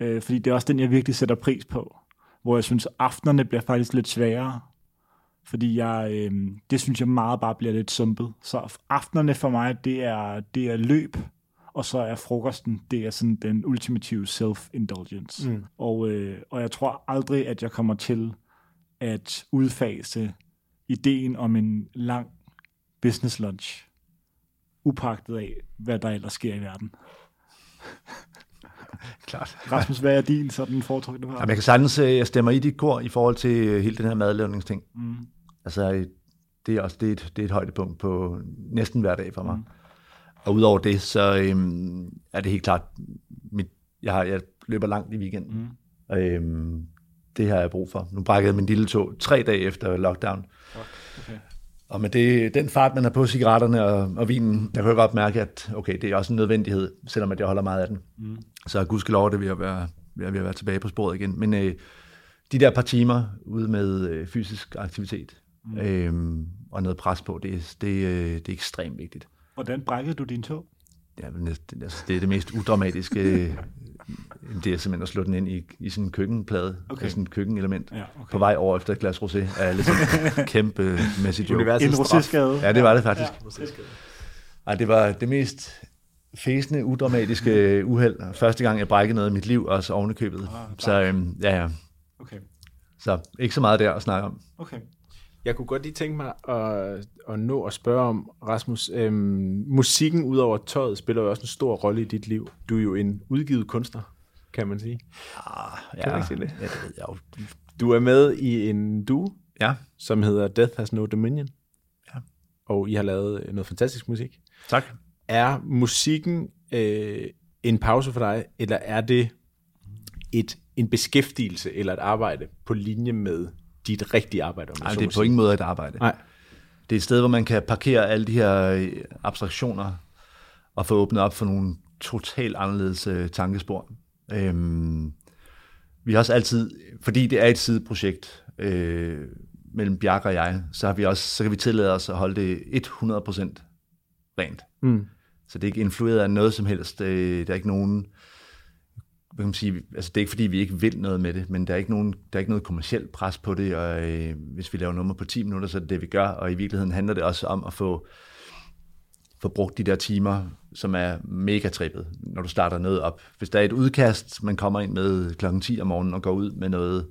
Øh, fordi det er også den, jeg virkelig sætter pris på. Hvor jeg synes, aftenerne bliver faktisk lidt sværere. Fordi jeg, øh, det synes jeg meget bare bliver lidt sumpet. Så aftenerne for mig, det er, det er løb, og så er frokosten, det er sådan den ultimative self-indulgence. Mm. Og, øh, og jeg tror aldrig, at jeg kommer til at udfase ideen om en lang business lunch, upagtet af, hvad der ellers sker i verden. Klart. Rasmus, hvad er din sådan foretrukne var? Jamen, jeg kan sagtens, øh, jeg stemmer i dit kor i forhold til øh, hele den her madlavningsting. Mm. Altså, det er også det er et, det er et højdepunkt på næsten hver dag for mig. Mm. Og udover det, så øhm, er det helt klart, mit, jeg, har, jeg løber langt i weekenden. Mm. Øhm, det har jeg brug for. Nu brækkede min lille tog tre dage efter lockdown. Okay. Og med det, den fart, man har på cigaretterne og, og vinen, jeg kan godt mærke, at okay, det er også en nødvendighed, selvom at jeg holder meget af den. Mm. Så gudskelov, det vil jeg være, vil jeg være tilbage på sporet igen. Men øh, de der par timer ude med øh, fysisk aktivitet mm. øh, og noget pres på, det, det, øh, det er ekstremt vigtigt. Hvordan brækkede du din tog? Ja, men det, altså, det er det mest udramatiske. det er simpelthen at slå den ind i, i sådan en køkkenplade, okay. sådan et køkkenelement, ja, okay. på vej over efter et glas rosé, er lidt kæmpe message joke. En rosé-skade. Ja, det var det faktisk. Ja, Ej, det var det mest fæsende, udramatiske uheld. Første gang, jeg brækkede noget i mit liv, og så ovenikøbet. Ah, så øhm, ja, ja. Okay. Så ikke så meget der at snakke om. Okay. Jeg kunne godt lige tænke mig at, at nå at spørge om, Rasmus, øhm, musikken ud over tøjet spiller jo også en stor rolle i dit liv. Du er jo en udgivet kunstner, kan man sige. Ah, ja, kan man sige det? Ja, det ved jeg jo. Du er med i en duo, ja. som hedder Death Has No Dominion. Ja. Og I har lavet noget fantastisk musik. Tak. Er musikken øh, en pause for dig, eller er det et, en beskæftigelse eller et arbejde på linje med dit rigtige arbejde. Nej, det er på ingen måde et arbejde. Nej. Det er et sted, hvor man kan parkere alle de her øh, abstraktioner og få åbnet op for nogle totalt anderledes øh, tankespor. Øhm, vi har også altid, fordi det er et sideprojekt øh, mellem Bjarke og jeg, så, har vi også, så kan vi tillade os at holde det 100% rent. Mm. Så det er ikke influeret af noget som helst. Øh, der er ikke nogen kan man sige, altså det er ikke fordi, vi ikke vil noget med det, men der er ikke, nogen, der er ikke noget kommersielt pres på det, og øh, hvis vi laver nummer på 10 minutter, så er det det, vi gør, og i virkeligheden handler det også om at få, få brugt de der timer, som er mega trippet, når du starter noget op. Hvis der er et udkast, man kommer ind med klokken 10 om morgenen og går ud med noget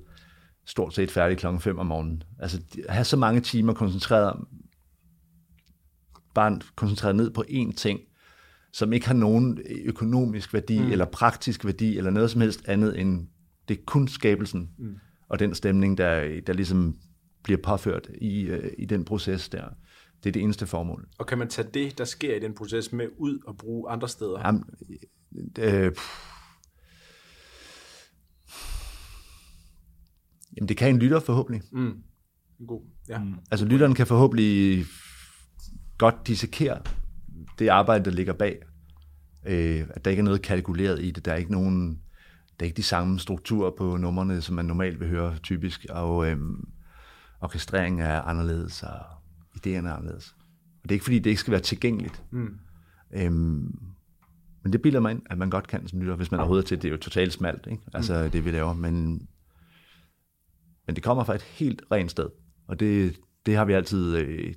stort set færdigt klokken 5 om morgenen. Altså at have så mange timer koncentreret bare koncentreret ned på én ting, som ikke har nogen økonomisk værdi, mm. eller praktisk værdi, eller noget som helst andet end det er kun skabelsen mm. og den stemning, der, der ligesom bliver påført i, øh, i den proces der. Det er det eneste formål. Og kan man tage det, der sker i den proces, med ud og bruge andre steder? Jamen, øh, Jamen, det kan en lytter forhåbentlig. Mm. God. Ja. Mm. Altså, lytteren kan forhåbentlig godt dissekere det arbejde, der ligger bag. Øh, at der ikke er noget kalkuleret i det. Der er ikke nogen, der er ikke de samme strukturer på numrene, som man normalt vil høre typisk. Og øh, orkestreringen er anderledes, og idéerne er anderledes. Og det er ikke fordi, det ikke skal være tilgængeligt. Mm. Øhm, men det bilder mig ind, at man godt kan som lytter, hvis man overhovedet til. Det er jo totalt smalt, ikke? altså mm. det vi laver. Men, men det kommer fra et helt rent sted. Og det, det har vi altid øh,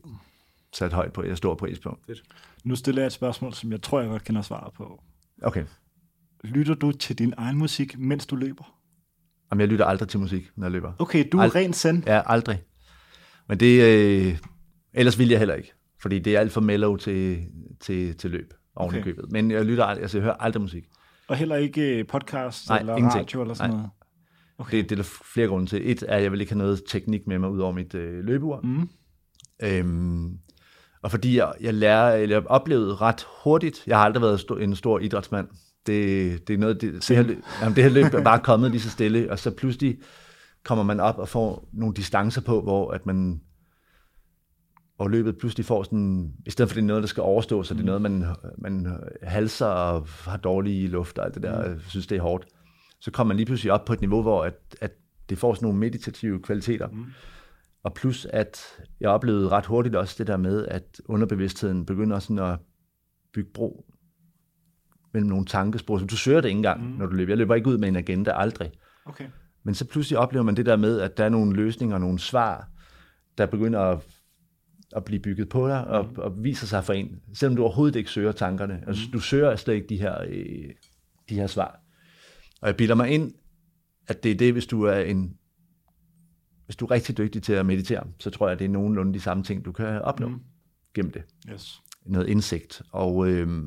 sat højt på, jeg står pris på. Fedt. Nu stiller jeg et spørgsmål, som jeg tror, jeg godt kender svaret på. Okay. Lytter du til din egen musik, mens du løber? Jamen, jeg lytter aldrig til musik, når jeg løber. Okay, du er Ald- ren send. Ja, aldrig. Men det, øh, ellers vil jeg heller ikke, fordi det er alt for mellow til, til, til løb oven okay. købet. Men jeg lytter aldrig, altså jeg hører aldrig musik. Og heller ikke øh, podcast Nej, eller ingenting. radio eller sådan Nej. noget? Okay. Det, det er der flere grunde til. Et er, at jeg vil ikke have noget teknik med mig ud over mit øh, løbeur. Mm. Øhm, og fordi jeg, jeg lærer, eller jeg oplevede ret hurtigt, jeg har aldrig været en stor idrætsmand, det, det er noget, det, det, her, jamen, det her løb er bare kommet lige så stille, og så pludselig kommer man op og får nogle distancer på, hvor at man hvor løbet pludselig får sådan, i stedet for det er noget, der skal overstås, så det er noget, man, man halser og har dårlig luft og alt det der, mm. synes, det er hårdt. Så kommer man lige pludselig op på et niveau, hvor at, at det får sådan nogle meditative kvaliteter. Mm. Og plus, at jeg oplevede ret hurtigt også det der med, at underbevidstheden begynder sådan at bygge bro mellem nogle tankespor, så du søger det ikke engang, mm. når du løber. Jeg løber ikke ud med en agenda, aldrig. Okay. Men så pludselig oplever man det der med, at der er nogle løsninger, nogle svar, der begynder at, at blive bygget på dig og, mm. og viser sig for en, selvom du overhovedet ikke søger tankerne. Mm. Altså, du søger slet ikke de her, øh, de her svar. Og jeg bilder mig ind, at det er det, hvis du er en hvis du er rigtig dygtig til at meditere, så tror jeg, at det er nogenlunde de samme ting, du kan opnå mm. gennem det. Yes. Noget indsigt. Og øh,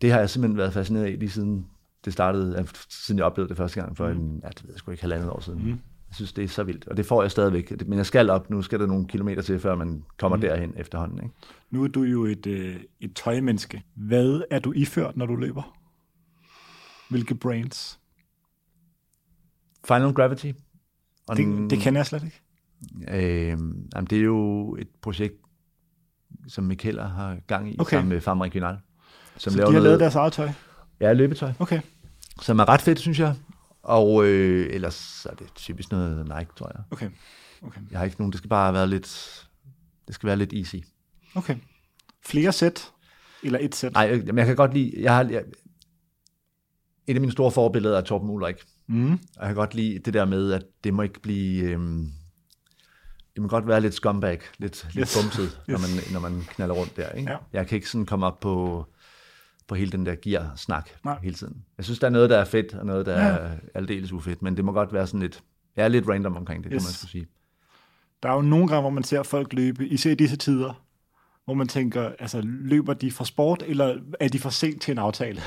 det har jeg simpelthen været fascineret af lige siden det startede, siden jeg oplevede det første gang for mm. en, ja, det ved jeg sgu ikke, halvandet år siden. Mm. Jeg synes, det er så vildt, og det får jeg stadigvæk. Men jeg skal op, nu skal der nogle kilometer til, før man kommer mm. derhen efterhånden. Ikke? Nu er du jo et, øh, et tøjmenneske. Hvad er du iført, når du løber? Hvilke brands? Final Gravity. Og det, det kender jeg slet ikke. Øh, jamen, det er jo et projekt, som Michael har gang i, okay. sammen med Farm Regional. Som Så laver de har noget, lavet deres eget tøj? Ja, løbetøj. Okay. Som er ret fedt, synes jeg. Og øh, ellers er det typisk noget Nike, tror jeg. Okay. okay. Jeg har ikke nogen, det skal bare være lidt, det skal være lidt easy. Okay. Flere sæt? Eller et sæt? Nej, men jeg kan godt lide, jeg har, jeg, et af mine store forbilleder er Torben Ulrik. Mm. Og jeg kan godt lide det der med, at det må ikke blive... Øhm, det må godt være lidt scumbag, lidt, yes. lidt bumset, yes. når, man, når man knaller rundt der. Ikke? Ja. Jeg kan ikke sådan komme op på, på hele den der gear-snak Nej. hele tiden. Jeg synes, der er noget, der er fedt, og noget, der ja. er aldeles ufedt, men det må godt være sådan lidt... Jeg er lidt random omkring det, yes. kan man skulle sige. Der er jo nogle gange, hvor man ser folk løbe, især i disse tider, hvor man tænker, altså løber de for sport, eller er de for sent til en aftale?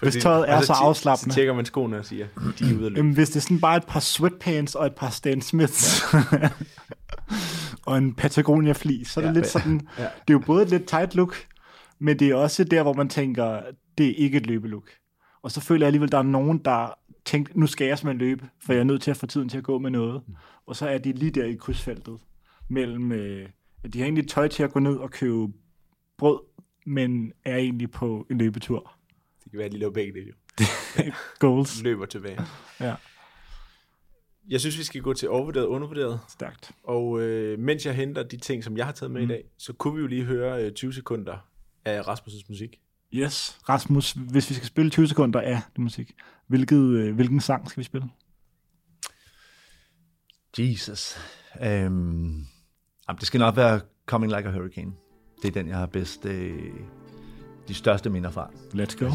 Hvis tøjet er så, så afslappende. Så tjekker man skoene og siger, de er ude løbe. Hvis det er sådan bare et par sweatpants og et par Stan Smiths, og en Patagonia fleece, så er det ja, lidt sådan, ja. det er jo både et lidt tight look, men det er også der, hvor man tænker, det er ikke et løbelook. Og så føler jeg alligevel, der er nogen, der tænker, nu skal jeg simpelthen løbe, for jeg er nødt til at få tiden til at gå med noget. Og så er de lige der i krydsfeltet, mellem, øh, at de har egentlig tøj til at gå ned og købe brød, men er egentlig på en løbetur. Kan være, at de laver begge det jo. Goals. Løber tilbage. Ja. Jeg synes, vi skal gå til overvurderet og undervurderet. Stærkt. Og øh, mens jeg henter de ting, som jeg har taget med mm. i dag, så kunne vi jo lige høre øh, 20 sekunder af Rasmus' musik. Yes. Rasmus, hvis vi skal spille 20 sekunder af det musik, hvilket, øh, hvilken sang skal vi spille? Jesus. Um, det skal nok være Coming Like a Hurricane. Det er den, jeg har bedst øh, de største minder fra. Let's go.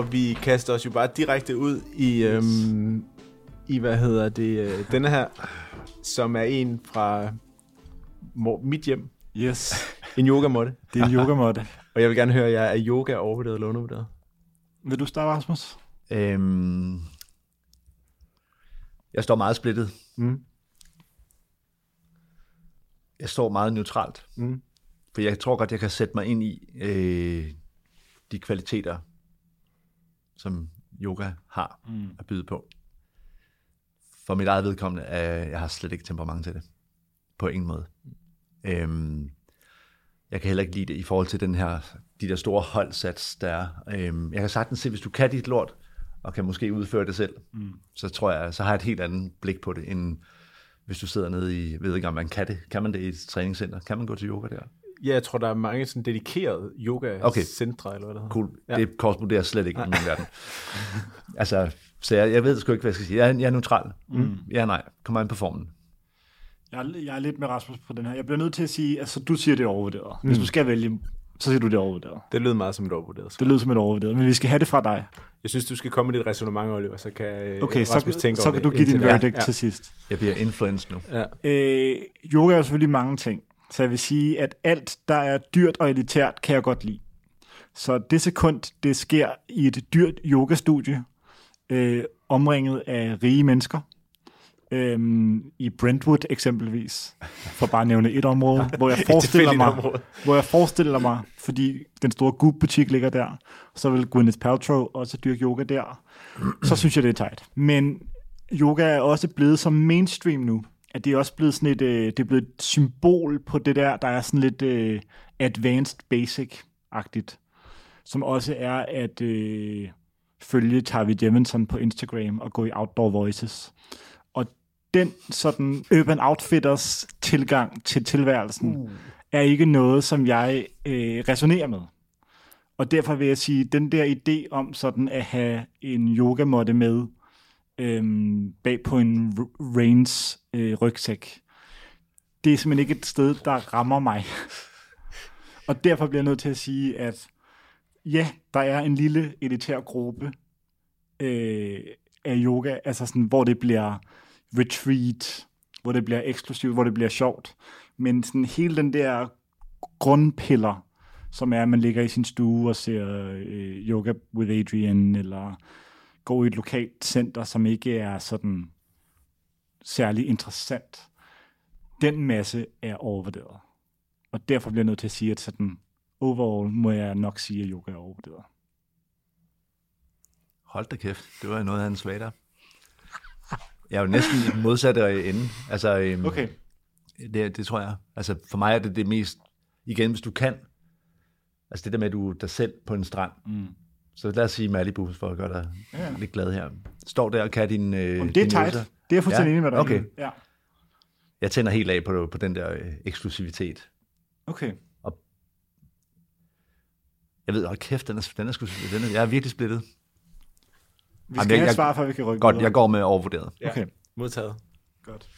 Og vi kaster os jo bare direkte ud i, øhm, i hvad hedder det, øh, denne her, som er en fra mit hjem. Yes. En yogamåtte. Det er en yogamåtte. og jeg vil gerne høre, at jeg er yoga overvurderet eller undervurderet? Vil du starte, Rasmus? Øhm, jeg står meget splittet. Mm. Jeg står meget neutralt. Mm. For jeg tror godt, jeg kan sætte mig ind i øh, de kvaliteter, som yoga har mm. at byde på. For mit eget vedkommende, er, jeg har slet ikke temperament til det. På ingen måde. Øhm, jeg kan heller ikke lide det i forhold til den her, de der store holdsats, der er. Øhm, jeg kan sagtens se, hvis du kan dit lort, og kan måske udføre det selv, mm. så tror jeg, så har jeg et helt andet blik på det, end hvis du sidder nede i, ved ikke om man kan det, kan man det i et træningscenter? Kan man gå til yoga der? Ja, jeg tror, der er mange sådan dedikerede yoga-centre, okay. eller hvad det hedder. Cool. Ja. Det korresponderer slet ikke i min verden. altså, så jeg, jeg ved sgu ikke, hvad jeg skal sige. Jeg er, jeg er neutral. Mm. Ja, nej. Kommer an på formen. Jeg er, jeg er lidt med Rasmus på den her. Jeg bliver nødt til at sige, altså du siger, det er overvurderet. Hvis mm. du skal vælge, så siger du, det er overvurderet. Det lyder meget som et overvurderet. Det lyder som et overvurderet, men vi skal have det fra dig. Jeg synes, du skal komme med dit resonemang, Oliver, så kan øh, okay, Rasmus så, tænke så over kan det, du give din verdict Ja. til sidst. Jeg bliver influenced nu. Ja. Øh, yoga er jo selvfølgelig mange ting, så jeg vil sige, at alt, der er dyrt og elitært, kan jeg godt lide. Så det sekund, det sker i et dyrt yogastudie, øh, omringet af rige mennesker, øhm, i Brentwood eksempelvis, for bare at nævne et område, hvor jeg forestiller mig, hvor jeg forestiller mig, fordi den store Goop-butik ligger der, så vil Gwyneth Paltrow også dyrke yoga der, så synes jeg, det er tight. Men yoga er også blevet så mainstream nu, at det er også blevet sådan et, øh, det er blevet et symbol på det der, der er sådan lidt øh, advanced basic-agtigt, som også er at øh, følge Tavi Jevinson på Instagram og gå i Outdoor Voices. Og den sådan Urban Outfitters tilgang til tilværelsen uh. er ikke noget, som jeg øh, resonerer med. Og derfor vil jeg sige, den der idé om sådan at have en yogamåtte med øhm, bag på en Reigns øh, rygsæk, det er simpelthen ikke et sted, der rammer mig. Og derfor bliver jeg nødt til at sige, at ja, der er en lille elitær gruppe øh, af yoga, altså sådan, hvor det bliver retreat, hvor det bliver eksklusivt, hvor det bliver sjovt. Men sådan hele den der grundpiller, som er, at man ligger i sin stue og ser øh, yoga with Adrian, eller går i et lokalt center, som ikke er sådan særlig interessant. Den masse er overvurderet. Og derfor bliver jeg nødt til at sige, at sådan overall må jeg nok sige, at yoga er overvurderet. Hold da kæft, det var noget af en svater. Jeg er jo næsten modsatte ende. Altså, øhm, Okay. det, det tror jeg. Altså, for mig er det det mest, igen, hvis du kan, altså det der med, at du er dig selv på en strand, mm. så lad os sige Malibu, for at gøre dig Ja. lidt glad her. Står der og kan din øh, Om det er tight. øvelser. Det er jeg fuldstændig Ja, enig med dig okay. Ja. Jeg tænder helt af på, på den der øh, eksklusivitet. Okay. Jeg ved, hold kæft, den er, den er, sgu, den er, jeg er virkelig splittet. Vi Jamen, skal jeg- have et svar, før vi kan rykke Godt, videre. jeg går med overvurderet. Ja. Okay, Modtaget. godt.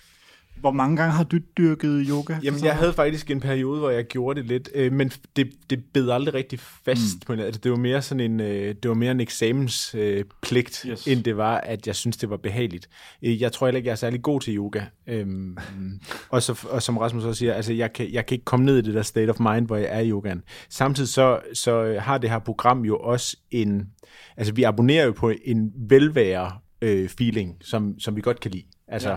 Hvor mange gange har du dyrket yoga? Jamen, jeg havde faktisk en periode, hvor jeg gjorde det lidt, øh, men det, det bed aldrig rigtig fast mm. på en altså, Det var mere sådan en, øh, det var mere en eksamenspligt, øh, pligt, Yes. end det var, at jeg synes det var behageligt. Øh, jeg tror heller ikke, jeg er særlig god til yoga. Øhm, og, så, og som Rasmus også siger, altså, jeg, kan, jeg kan ikke komme ned i det der state of mind, hvor jeg er i yogaen. Samtidig så, så har det her program jo også en, altså vi abonnerer jo på en velvære øh, feeling, som, som vi godt kan lide. Altså, Ja.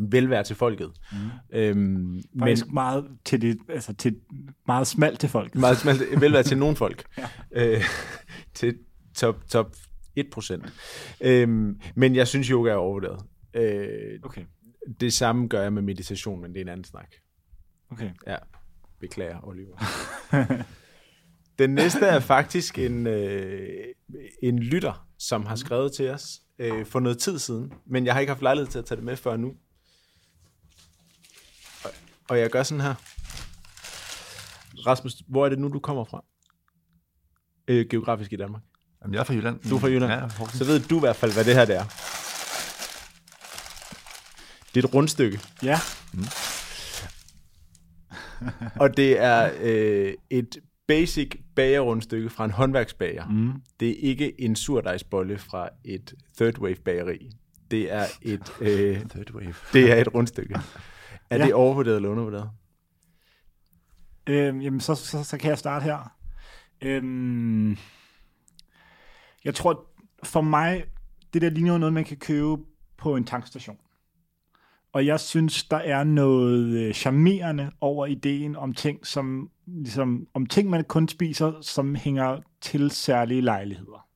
Velvære til folket. Mm. Øhm, men meget, til det, altså til, meget smalt til folk. meget smalt velvære til nogle folk. ja. øh, til top, top 1%. Øhm, men jeg synes, yoga er overvurderet. Øh, Okay, det samme gør jeg med meditation, men det er en anden snak. okay. Ja, beklager, Oliver. Den næste er faktisk en, øh, en lytter, som har skrevet til os øh, for noget tid siden, men jeg har ikke haft lejlighed til at tage det med før nu. Og, jeg gør sådan her. Rasmus, hvor er det nu, du kommer fra? Øh, geografisk i Danmark. Jamen, jeg er fra Jylland. Du er fra Jylland. Ja. Så ved du i hvert fald, hvad det her det er. Det er et rundstykke. Ja, Og det er øh, et basic bagerrundstykke fra en håndværksbager. Mm. Det er ikke en surdejsbolle fra et third wave bageri. Det er et, øh, Third wave. det er et rundstykke. Er Ja. det overvurderet eller undervurderet? øhm, jamen så, så, så kan jeg starte her. Øhm, jeg tror, for mig, det der ligner noget, man kan købe på en tankstation. Og jeg synes, der er noget øh, charmerende over ideen om ting, som, ligesom, om ting, man kun spiser, som hænger til særlige lejligheder.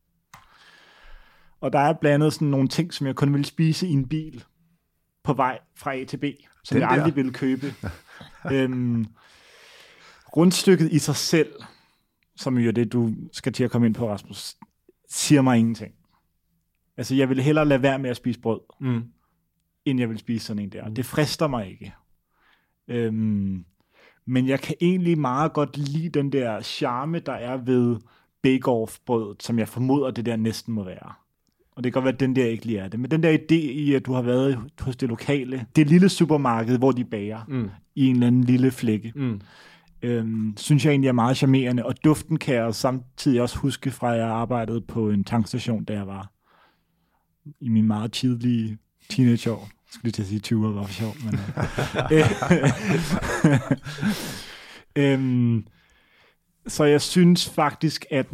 Og der er blandt andet sådan nogle ting, som jeg kun vil spise i en bil på vej fra A til B, som Den jeg der. aldrig ville købe. øhm, rundstykket i sig selv, som jo er det, du skal til at komme ind på, Rasmus, siger mig ingenting. Altså, jeg vil hellere lade være med at spise brød, Mm. end jeg vil spise sådan en der. Det frister mig ikke. Øhm, men jeg kan egentlig meget godt lide den der charme, der er ved bake-off-brødet, som jeg formoder, det der næsten må være. Og det kan godt være, at den der ikke lige er det. Men den der idé i, at du har været hos det lokale, det lille supermarked, hvor de bager, Mm. i en eller anden lille flække, Mm. øhm, synes jeg egentlig er meget charmerende. Og duften kan jeg samtidig også huske fra, at jeg arbejdede på en tankstation, da jeg var i min meget tidlige teenageår. Jeg skulle lige til at sige 20 år, var for sjov. Men, øh, øhm, så jeg synes faktisk, at,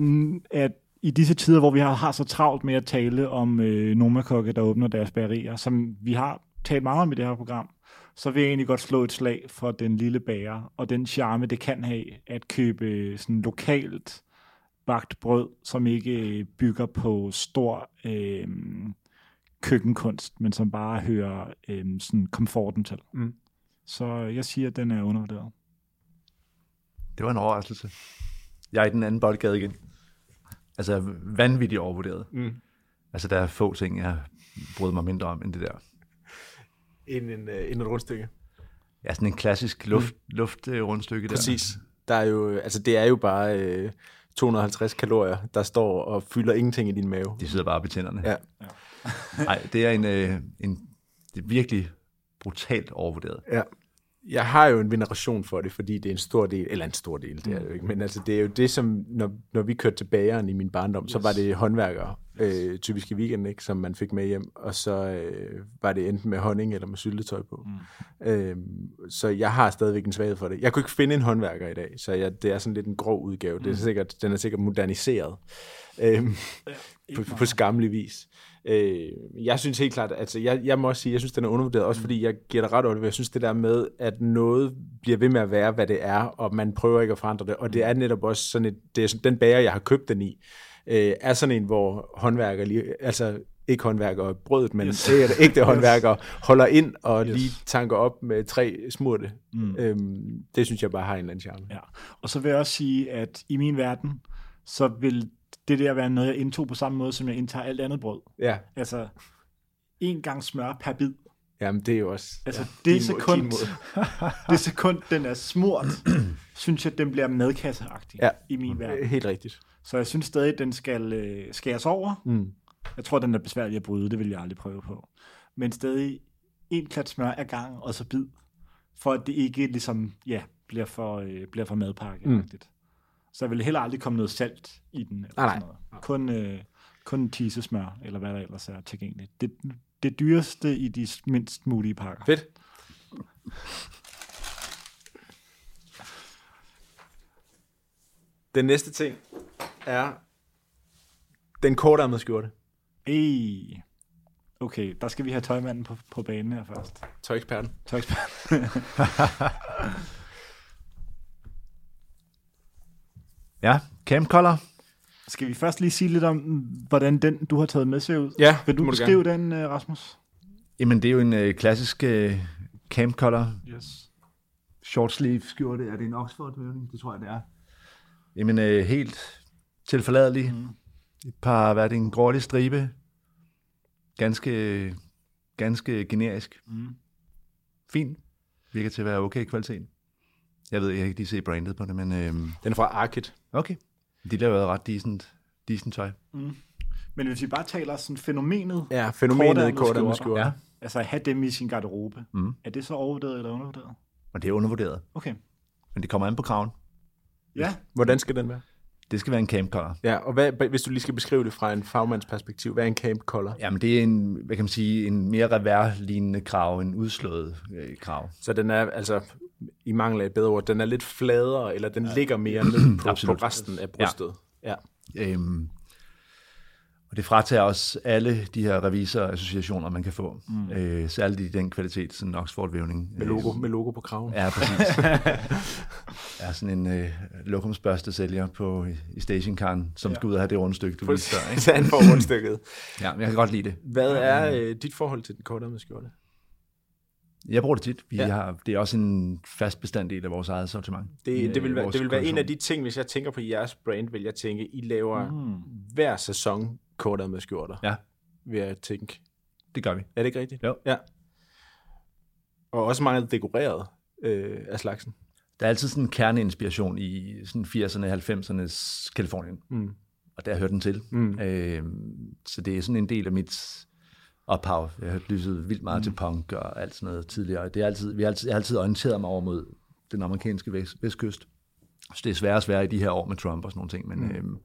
at i disse tider, hvor vi har, har så travlt med at tale om øh, Nomakokke, der åbner deres bagerier, som vi har talt meget om i det her program, så vil jeg egentlig godt slå et slag for den lille bager, og den charme, det kan have at købe sådan lokalt bagt brød, som ikke øh, bygger på stor øh, køkkenkunst, men som bare hører øh, sådan komforten til. Mm. Så jeg siger, at den er undervurderet. Det var en overraskelse. Jeg er i den anden boldgade igen. Altså vanvittigt overvurderet. Mm. Altså der er få ting, jeg bryder mig mindre om end det der. End, en, øh, et rundstykke. Ja, sådan en klassisk luft, mm. luft rundstykke der. Præcis. Der er jo, altså det er jo bare øh, 250 kalorier, der står og fylder ingenting i din mave. De sidder bare på tænderne. Ja. Nej, det er en, øh, en det er virkelig brutalt overvurderet. Ja. Jeg har jo en veneration for det, fordi det er en stor del, eller en stor del, det er det jo ikke, men altså det er jo det, som, når, når vi kørte til bageren i min barndom, yes. så var det håndværkere, øh, typisk i weekenden, ikke, som man fik med hjem, og så øh, var det enten med honning eller med syltetøj på. Mm. Øh, så jeg har stadigvæk en svaghed for det. Jeg kunne ikke finde en håndværker i dag, så jeg, det er sådan lidt en grov udgave. Mm. Det er sikkert, den er sikkert moderniseret øh, på, på skamlig vis. Øh, jeg synes helt klart, altså jeg, jeg må også sige, jeg synes, den er undervurderet, også fordi jeg giver dig ret over det, jeg synes det der med, at noget bliver ved med at være, hvad det er, og man prøver ikke at forandre det, og det er netop også sådan et, det er sådan, den bager, jeg har købt den i, øh, er sådan en, hvor håndværker lige, altså ikke håndværker brødet, men yes. ægte, ægte håndværker holder ind og yes. lige tanker op med tre smurte. Mm. Øhm, det synes jeg bare har en eller anden charme. Ja. Og så vil jeg også sige, at i min verden, så vil det der være noget, jeg indtog på samme måde, som jeg indtager alt andet brød. Ja. Altså, en gang smør per bid. Jamen, det er jo også... Altså, ja, det, din sekund, din det sekund, den er smurt, synes jeg, den bliver madkasseagtig Ja. i min verden. Helt rigtigt. Så jeg synes stadig, den skal øh, skæres over. Mm. Jeg tror, den er besværlig at bryde, det vil jeg aldrig prøve på. Men stadig en klat smør ad gang, og så bid, for at det ikke ligesom, ja, bliver for, øh, bliver for madpakke mm. Så jeg vil heller aldrig komme noget salt i den. Eller Nej, sådan noget. Kun, øh, kun tisesmør, eller hvad der ellers er tilgængeligt. Det, det dyreste i de mindst mulige pakker. Fedt. Den næste ting er den kortærmede skjorte. Ej. Okay, der skal vi have tøjmanden på, på banen her først. Tøjeksperten. Tøjekspert. Ja, Camp Color. Skal vi først lige sige lidt om, hvordan den, du har taget med, ser ud? Ja, Vil du må du beskrive den, øh, Rasmus? Jamen, det er jo en øh, klassisk øh, Camp Color Yes. short sleeve skjorte. Er det en Oxford vævning? Det tror jeg, det er. Jamen, øh, helt tilforladelig. Mm. Et par, hvad er det, en grålig stribe. Ganske, ganske generisk. Mm. Fin. Virker til at være okay kvalitet. Jeg ved, jeg kan ikke lige se brandet på det, men øh, Den er fra Arket. okay. De laver ret decent, decent tøj. Men hvis vi bare taler sådan fænomenet, Ja, fænomenet i Kortærmede skjorter. skjorte. Ja. altså at have dem i sin garderobe, Mm. er det så overvurderet eller undervurderet? Og det er undervurderet. Okay. Men det kommer an på kraven. Ja, Hvordan skal den være? Det skal være en camp color. Ja, og hvad, hvis du lige skal beskrive det fra en fagmands perspektiv, hvad er en camp collar? Jamen, det er en, hvad kan man sige, en mere revær-lignende krav, en udslået øh, krav. Så den er altså, i mangel af et bedre ord, den er lidt fladere, eller den ja. ligger mere ned på, på resten af brystet. Ja. ja. Øhm, og det fratager også alle de her revisorassociationer, man kan få. Mm. Øh, særligt i den kvalitet, sådan en Oxford-vævning. Med, logo, med logo på kraven. Ja, præcis. er sådan en øh, lokumsbørste sælger på, i stationkaren, som ja. skal ud og have det rundstykke, du viste før. Så han får rundstykket. Ja, men jeg kan godt lide det. Hvad er øh, dit forhold til den kortærmede skjorte? Jeg bruger det tit. Vi Ja. har, det er også en fast bestanddel af vores eget sortiment. Det, det, vil være, det vil være en af de ting, hvis jeg tænker på jeres brand, vil jeg tænke, I laver mm. hver sæson kortærmede skjorter. Ja. vil jeg tænke. Det gør vi. Er det ikke rigtigt? Jo. Ja. Og også meget dekoreret øh, af slagsen. Der er altid sådan en kerneinspiration i sådan 80'erne, 90'ernes Kalifornien. Mm. Og der hører den til. Mm. Øh, så det er sådan en del af mit ophav. Jeg har lyttet vildt meget mm. til punk og alt sådan noget tidligere. Det er altid, vi har altid, jeg har altid orienteret mig over mod den amerikanske vest, vestkyst. Så det er sværere og sværere i de her år med Trump og sådan nogle ting. Men mm. øhm,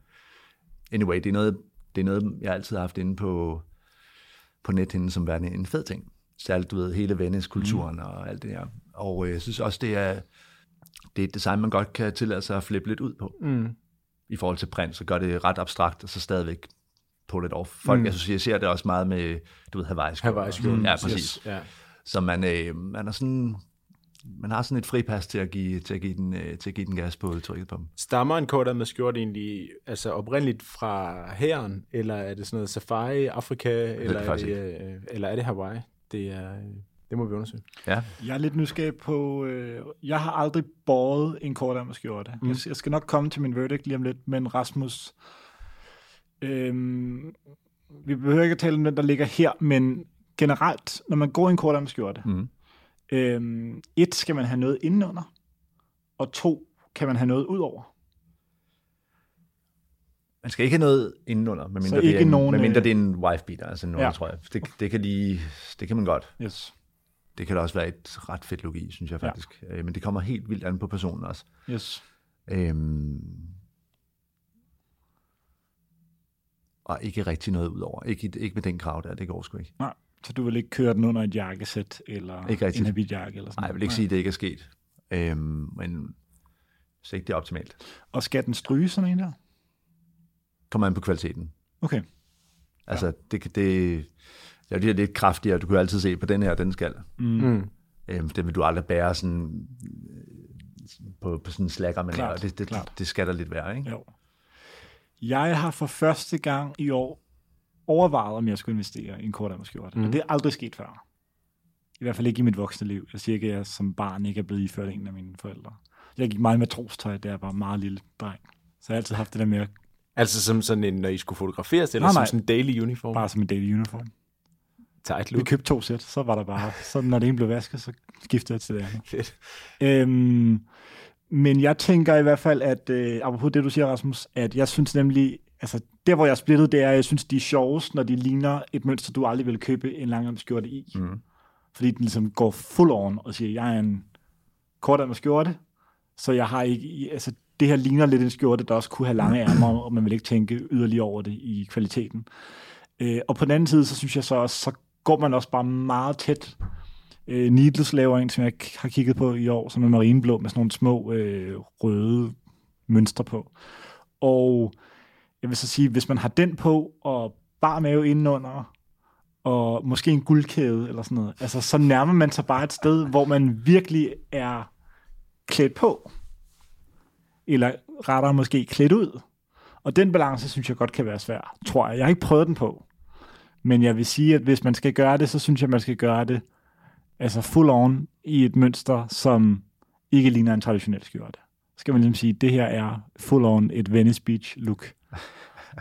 anyway, det er, noget, det er noget, jeg altid har haft inde på, på nethinden som værende en fed ting. Særligt, du ved, hele Venice-kulturen mm. og alt det her. Og øh, jeg synes også, det er, det er et design, man godt kan tillade sig at flippe lidt ud på. Mm. I forhold til print, så gør det ret abstrakt, og så stadigvæk på lidt over. Folk mm. associerer det også meget med, du ved, Hawaii. Ja, præcis. Yes. Ja. Så man, øh, man er sådan man har sådan et fripas til at give, til at give, den, øh, til at give den gas på trykket på dem. Stammer en kort med skjort egentlig altså oprindeligt fra hæren, eller er det sådan noget safari, Afrika, eller er det, øh, eller er det Hawaii? Det, er, det må vi undersøge. Ja. Jeg er lidt nysgerrig på, øh, jeg har aldrig båret en kort med skjorte. Mm. Jeg, jeg skal nok komme til min verdict lige om lidt, men Rasmus, øh, vi behøver ikke at tale om den, der ligger her, men generelt, når man går i en kort med skjorte, mm Øhm, et, skal man have noget indenunder, og to, kan man have noget ud over. Man skal ikke have noget indenunder, medmindre, det, er en, nogen, medmindre øh... det er en wife beater, altså nogen, ja. tror jeg. Det, det, kan lige, det kan man godt. Yes. Det kan da også være et ret fedt logi, synes jeg faktisk. Ja. Øh, men det kommer helt vildt an på personen også. Yes. Øhm, og ikke rigtig noget ud over. Ikke, ikke med den krav der, det går sgu ikke. Nej. Så du vil ikke køre den under et jakkesæt, eller ikke en habitjakke? Eller sådan Nej, jeg vil ikke Nej. sige, at det ikke er sket. Øhm, men så ikke det er optimalt. Og skal den stryge sådan en der? Kommer an på kvaliteten. Okay. Altså, ja. det, det, det er lidt kraftigere. Du kan altid se på den her, den skal. Mm. mm. Øhm, det vil du aldrig bære sådan på, på sådan en slækker, men det, det, klart. det skal der lidt være, ikke? Jo. Jeg har for første gang i år overvejet, om jeg skulle investere i en kortærmerskjorte. Mm. Og det er aldrig sket før. I hvert fald ikke i mit voksne liv. Jeg siger ikke, at jeg som barn ikke er blevet iført en af mine forældre. Jeg gik meget med trostøj, da jeg var meget lille dreng. Så jeg har altid haft det der med Altså som sådan en, når I skulle fotograferes, eller nej, nej. som sådan en daily uniform? Bare som en daily uniform. Tight look. Vi købte to sæt, så var der bare, så når det ene blev vasket, så skiftede jeg til det andet. Fedt. Øhm, men jeg tænker i hvert fald, at øh, apropos det, du siger, Rasmus, at jeg synes nemlig, altså der, hvor jeg er splittet, det er, at jeg synes, de er sjovest, når de ligner et mønster, du aldrig vil købe en lang skjorte i. Mm. Fordi den ligesom går full on og siger, jeg er en kortarmet skjorte, så jeg har ikke, altså det her ligner lidt en skjorte, der også kunne have lange ærmer, og man vil ikke tænke yderligere over det i kvaliteten. Øh, og på den anden side, så synes jeg så også, så går man også bare meget tæt. Øh, Needles laver en, som jeg har kigget på i år, som er marineblå med sådan nogle små øh, røde mønstre på. Og jeg vil så sige, hvis man har den på, og bare mave indenunder, og måske en guldkæde eller sådan noget, altså så nærmer man sig bare et sted, hvor man virkelig er klædt på. Eller rettere måske klædt ud. Og den balance synes jeg godt kan være svær, tror jeg. Jeg har ikke prøvet den på. Men jeg vil sige, at hvis man skal gøre det, så synes jeg, man skal gøre det altså full on i et mønster, som ikke ligner en traditionel skjorte. Så skal man ligesom sige, at det her er full on et Venice Beach look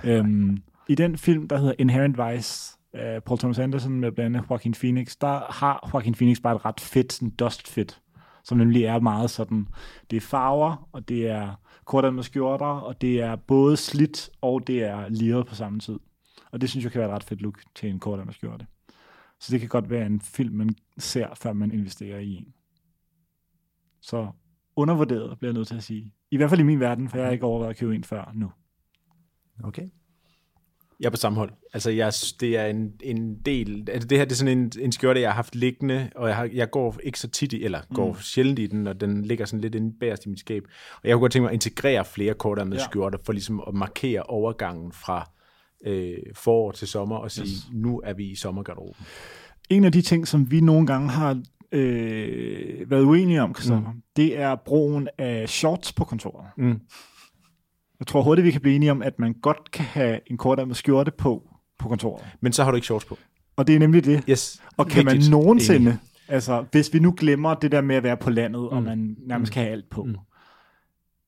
øhm, I den film, der hedder Inherent Vice, af Paul Thomas Anderson med blandt andet Joaquin Phoenix, der har Joaquin Phoenix bare et ret fedt sådan dust fit, som nemlig er meget sådan, det er farver, og det er kortet med skjorter, og det er både slidt, og det er liret på samme tid. Og det synes jeg kan være et ret fedt look til en kortet med skjorte. Så det kan godt være en film, man ser, før man investerer i en. Så undervurderet, bliver jeg nødt til at sige. I hvert fald i min verden, for jeg har ikke overvejet at købe en før nu. Okay. Jeg er på samme hold. Altså, jeg, det er en, en del... Altså, det her det er sådan en, en skjorte, jeg har haft liggende, og jeg, har, jeg går ikke så tit i, eller går mm. sjældent i den, og den ligger sådan lidt inde bærest i mit skab. Og jeg kunne godt tænke mig at integrere flere korter med ja. skjorter, for ligesom at markere overgangen fra øh, forår til sommer, og sige, yes. nu er vi i sommergarderoben. En af de ting, som vi nogle gange har øh, været uenige om, mm. det er brugen af shorts på kontoret. Mm. Jeg tror hurtigt, vi kan blive enige om, at man godt kan have en med skjorte på på kontoret. Men så har du ikke shorts på. Og det er nemlig det. Yes. Og kan Vigtigt. man nogensinde, Enig. altså hvis vi nu glemmer det der med at være på landet, mm. og man nærmest mm. kan have alt på, mm.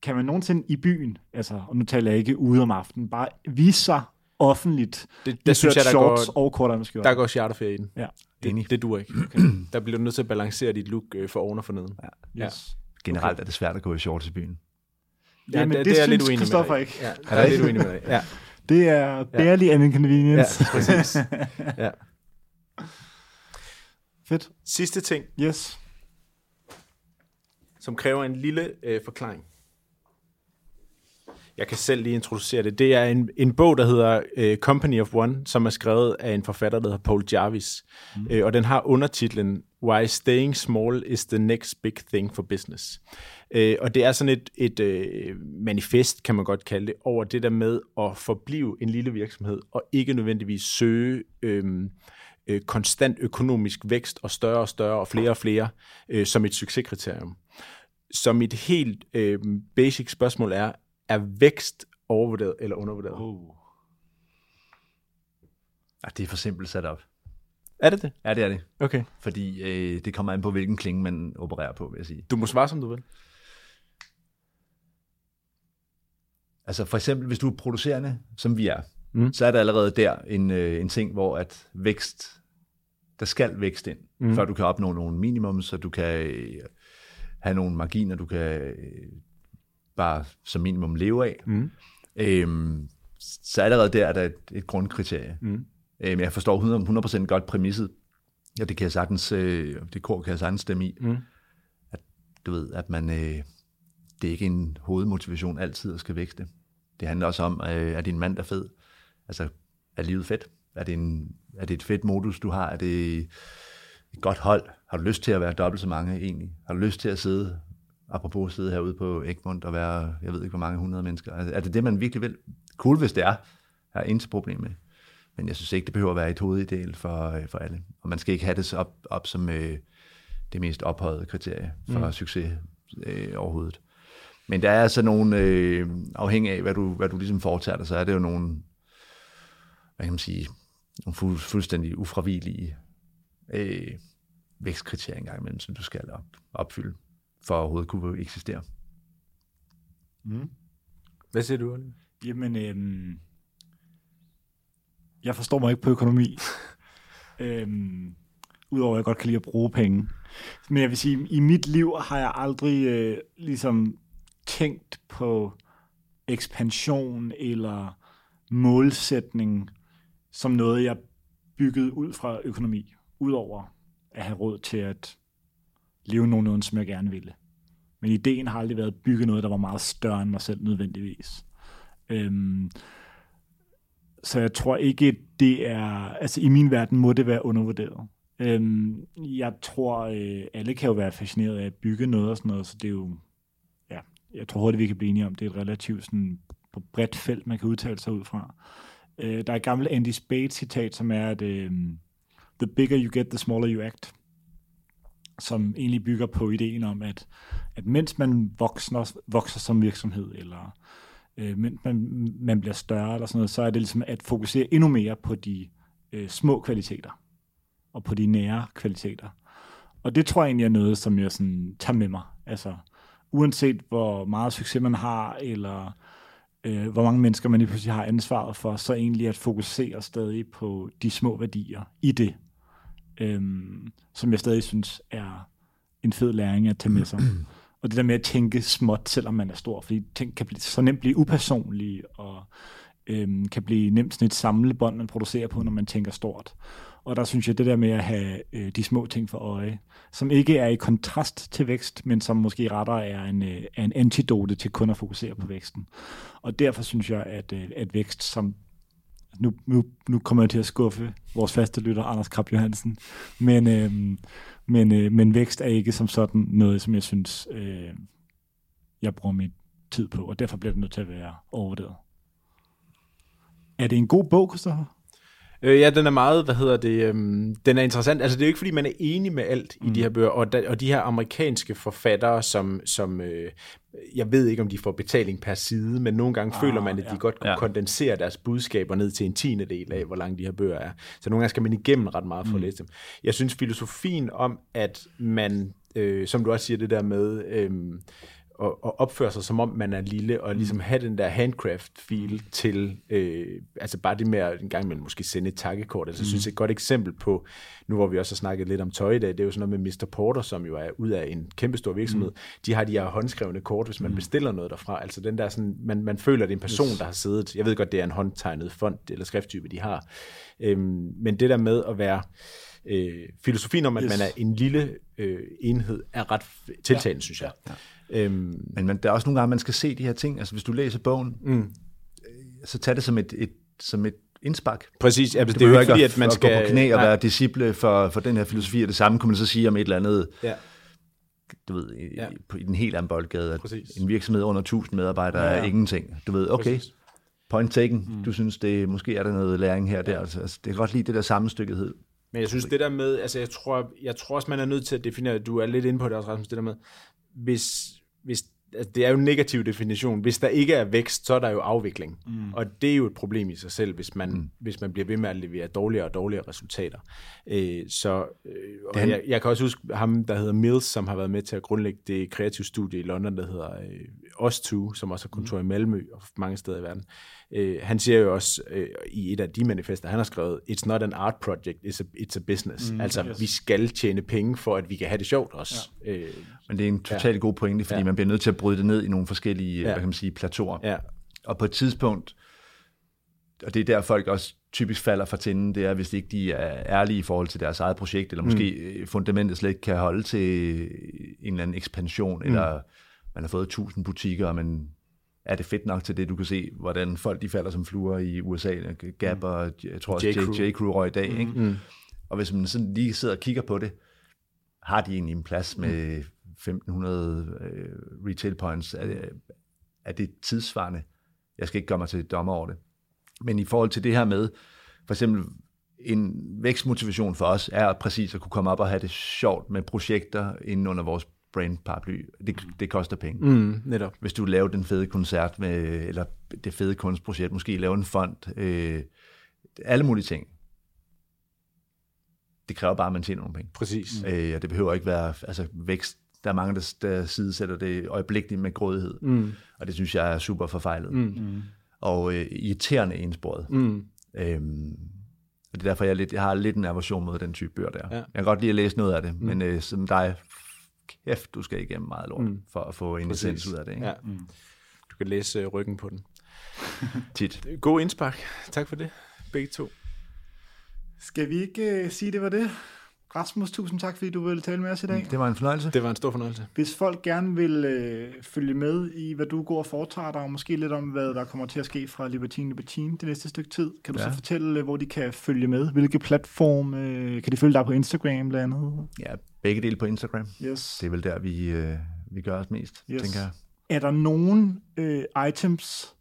kan man nogensinde i byen, altså, og nu taler jeg ikke ude om aftenen, bare vise sig offentligt. Det, der synes jeg, der shorts går, og kortærmet skjorte. der går charterferie i den. Ja. Det, det duer ikke. Okay. Der bliver du nødt til at balancere dit look øh, for oven og for neden. Ja. Yes. Generelt er det svært at gå i shorts i byen. Jamen, det, er det jeg lidt synes uenig med Christoffer dig. ikke. Ja, der er lidt uenig med dig. Ja, Det er barely an inconvenience. ja præcis. Ja. Fedt. Sidste ting, Yes. som kræver en lille øh, forklaring. Jeg kan selv lige introducere det. Det er en, en bog, der hedder øh, Company of One, som er skrevet af en forfatter, der hedder Paul Jarvis. Mm. Øh, og den har undertitlen Why Staying Small is the Next Big Thing for Business. Øh, og det er sådan et, et øh, manifest, kan man godt kalde det, over det der med at forblive en lille virksomhed, og ikke nødvendigvis søge øh, øh, konstant økonomisk vækst, og større og større, og flere og flere, øh, som et succeskriterium. Så mit helt øh, basic spørgsmål er, er vækst overvurderet eller undervurderet? Oh. Ah, det er for simpelt sat op. Er det det? Ja, det er det. Okay. Fordi øh, det kommer an på, hvilken klinge man opererer på, vil jeg sige. Du må svare, som du vil. Altså for eksempel, hvis du er producerende, som vi er, Mm. så er der allerede der en, øh, en ting, hvor at vækst, der skal vækst ind, mm. før du kan opnå nogle minimum, så du kan øh, have nogle marginer, du kan øh, bare som minimum leve af. Mm. Øhm, så allerede der er der et, et grundkriterie. Mm. Øhm, jeg forstår 100%, 100% godt præmisset. Ja, det kan jeg sagtens, øh, det kor kan jeg sagtens stemme i. Mm. At, du ved, at man, øh, det er ikke en hovedmotivation altid at skal vækste. Det handler også om, øh, er din mand der fed? Altså, er livet fedt? Er det, en, er det et fedt modus, du har? Er det et godt hold? Har du lyst til at være dobbelt så mange egentlig? Har du lyst til at sidde, apropos sidde herude på Egmont og være, jeg ved ikke hvor mange hundrede mennesker? Er, er det det, man virkelig vil? Cool, hvis det er. Jeg har intet problem med. Men jeg synes ikke, det behøver at være et hovedideal for, øh, for alle. Og man skal ikke have det så op, op som øh, det mest ophøjede kriterie for mm. succes øh, overhovedet. Men der er altså nogle, øh, afhængig af hvad du, hvad du ligesom foretager dig, så er det jo nogle, hvad kan man sige, nogle fu- fuldstændig ufravigelige øh, vækstkriterier engang imellem, som du skal op, opfylde, for at overhovedet kunne eksistere. Hvad siger du, Oliver? Jamen, øhm, jeg forstår mig ikke på økonomi. øhm, Udover at jeg godt kan lide at bruge penge. Men jeg vil sige, i mit liv har jeg aldrig øh, ligesom tænkt på ekspansion eller målsætning som noget, jeg byggede ud fra økonomi. Udover at have råd til at leve nogenlunde, som jeg gerne ville. Men ideen har aldrig været at bygge noget, der var meget større end mig selv nødvendigvis. Øhm, så jeg tror ikke, det er... Altså i min verden må det være undervurderet. Øhm, jeg tror, øh, alle kan jo være fascineret af at bygge noget og sådan noget, så det er jo... Ja, jeg tror hurtigt, vi kan blive enige om, det er et relativt sådan, på bredt felt, man kan udtale sig ud fra. Øh, der er et gammelt Andy Spade-citat, som er, at øh, the bigger you get, the smaller you act som egentlig bygger på ideen om, at, at mens man vokser, vokser som virksomhed, eller øh, mens man, man bliver større, eller sådan noget, så er det ligesom at fokusere endnu mere på de øh, små kvaliteter, og på de nære kvaliteter. Og det tror jeg egentlig er noget, som jeg sådan tager med mig. Altså, uanset hvor meget succes man har, eller øh, hvor mange mennesker man lige pludselig har ansvaret for, så egentlig at fokusere stadig på de små værdier i det øh, som jeg stadig synes er en fed læring at tage med sig. og det der med at tænke småt, selvom man er stor, fordi ting kan blive, så nemt blive upersonlige, og øhm, kan blive nemt sådan et samlebånd, man producerer på, når man tænker stort. Og der synes jeg, det der med at have øh, de små ting for øje, som ikke er i kontrast til vækst, men som måske rettere er en, øh, er en antidote til kun at fokusere på væksten. Og derfor synes jeg, at, øh, at vækst som nu, nu, nu kommer jeg til at skuffe vores faste lytter, Anders Krab Johansen. Men, øh, men, øh, men vækst er ikke som sådan noget, som jeg synes, øh, jeg bruger min tid på, og derfor bliver det nødt til at være overvurderet. Er det en god bog, Christoffer? Øh, ja, den er meget, hvad hedder det, øhm, den er interessant. Altså, det er jo ikke, fordi man er enig med alt mm. i de her bøger, og, da, og de her amerikanske forfattere, som, som øh, jeg ved ikke, om de får betaling per side, men nogle gange ah, føler man, at de ja. godt kunne Ja. kondensere deres budskaber ned til en tiende del af, hvor lange de her bøger er. Så nogle gange skal man igennem ret meget for at læse dem. Jeg synes, filosofien om, at man, øh, som du også siger, det der med... Øh, at, at opføre sig, som om man er lille, og ligesom have den der handcraft-feel til, øh, altså bare det med at en gang imellem måske sende et takkekort. Altså, jeg synes, et godt eksempel på, nu hvor vi også har snakket lidt om tøj i dag, det er jo sådan noget med Mr. Porter, som jo er ud af en kæmpe stor virksomhed. Mm. De har de her håndskrevne kort, hvis man mm. bestiller noget derfra. Altså den der sådan, man, man føler, at det er en person, yes. der har siddet. Jeg ved godt, det er en håndtegnet font eller skrifttype, de har. Øhm, men det der med at være øh, filosofien om, at yes. man er en lille øh, enhed, er ret tiltalende, ja. synes jeg. Ja. Øhm, men man, der er også nogle gange, man skal se de her ting. Altså hvis du læser bogen, mm. så tag det som et, et, som et indspark. Præcis, ja, det, det er jo ikke fordi, at man skal... gå på knæ og være disciple for, for den her filosofi, og det samme kunne man så sige om et eller andet... Ja du ved, i, ja. på, i den helt anden boldgade, at Præcis. en virksomhed under 1000 medarbejdere ja, ja. er ingenting. Du ved, okay, Præcis. point taken, mm. du synes, det måske er der noget læring her og der. Altså, altså, det kan godt lide det der sammenstykkethed. Men jeg synes, det der med, altså jeg tror, jeg tror også, man er nødt til at definere, du er lidt inde på det også, Rasmus, det der med, hvis, hvis det er jo en negativ definition. Hvis der ikke er vækst, så er der jo afvikling. Mm. Og det er jo et problem i sig selv, hvis man, mm. hvis man bliver ved med at levere dårligere og dårligere resultater. Øh, så øh, og Den... jeg, jeg kan også huske ham, der hedder Mills, som har været med til at grundlægge det kreative studie i London, der hedder øh, Os2, som også har kontor mm. i Malmø og mange steder i verden. Øh, han siger jo også øh, i et af de manifester, han har skrevet, it's not an art project, it's a, it's a business. Mm, altså, yes. vi skal tjene penge for, at vi kan have det sjovt også. Ja. Øh, Men det er en totalt ja. god pointe, fordi ja. man bliver nødt til at bryde det ned i nogle forskellige, ja. hvad kan man sige, plateauer. Ja. Og på et tidspunkt, og det er der folk også typisk falder fra tinden, det er, hvis ikke de er ærlige i forhold til deres eget projekt, eller måske mm. fundamentet slet ikke kan holde til en eller anden ekspansion, mm. eller man har fået 1000 butikker, man er det fedt nok til det, du kan se, hvordan folk de falder som fluer i USA, Gap mm. og jeg tror også J. Crew røg i dag. Mm. Ikke? Mm. Og hvis man sådan lige sidder og kigger på det, har de egentlig en plads med 1500 øh, retail points? Er, er det tidsvarende? Jeg skal ikke gøre mig til dommer over det. Men i forhold til det her med, for eksempel en vækstmotivation for os er præcis at kunne komme op og have det sjovt med projekter inden under vores brand paraply. Det, det koster penge. Mm, netop. Hvis du laver den fede koncert med, eller det fede kunstprojekt, måske lave en fond, øh, alle mulige ting. Det kræver bare, at man tjener nogle penge. Præcis. Øh, og det behøver ikke være altså, vækst. Der er mange, der, der sidesætter det øjeblikkeligt med grådighed. Mm. Og det synes jeg er super forfejlet. Mm. Og øh, irriterende ensporet. Mm. Øhm, og det er derfor, jeg, lidt, jeg har lidt en aversion mod den type bøger der. Ja. Jeg kan godt lide at læse noget af det, mm. men øh, som dig kæft, du skal igennem meget lort, mm. for at få en essens ud af det. Ikke? Ja. Mm. Du kan læse uh, ryggen på den. Tit. God indspark. Tak for det, begge to. Skal vi ikke uh, sige, det var det? Rasmus, tusind tak, fordi du ville tale med os i dag. Det var en fornøjelse. Det var en stor fornøjelse. Hvis folk gerne vil øh, følge med i, hvad du går og foretager dig, og måske lidt om, hvad der kommer til at ske fra Libertine Libertine det næste stykke tid, kan du ja. så fortælle, hvor de kan følge med? Hvilke platform øh, kan de følge dig på Instagram blandt andet? Ja, begge dele på Instagram. Yes. Det er vel der, vi, øh, vi gør os mest, yes. tænker jeg. Er der nogen øh, items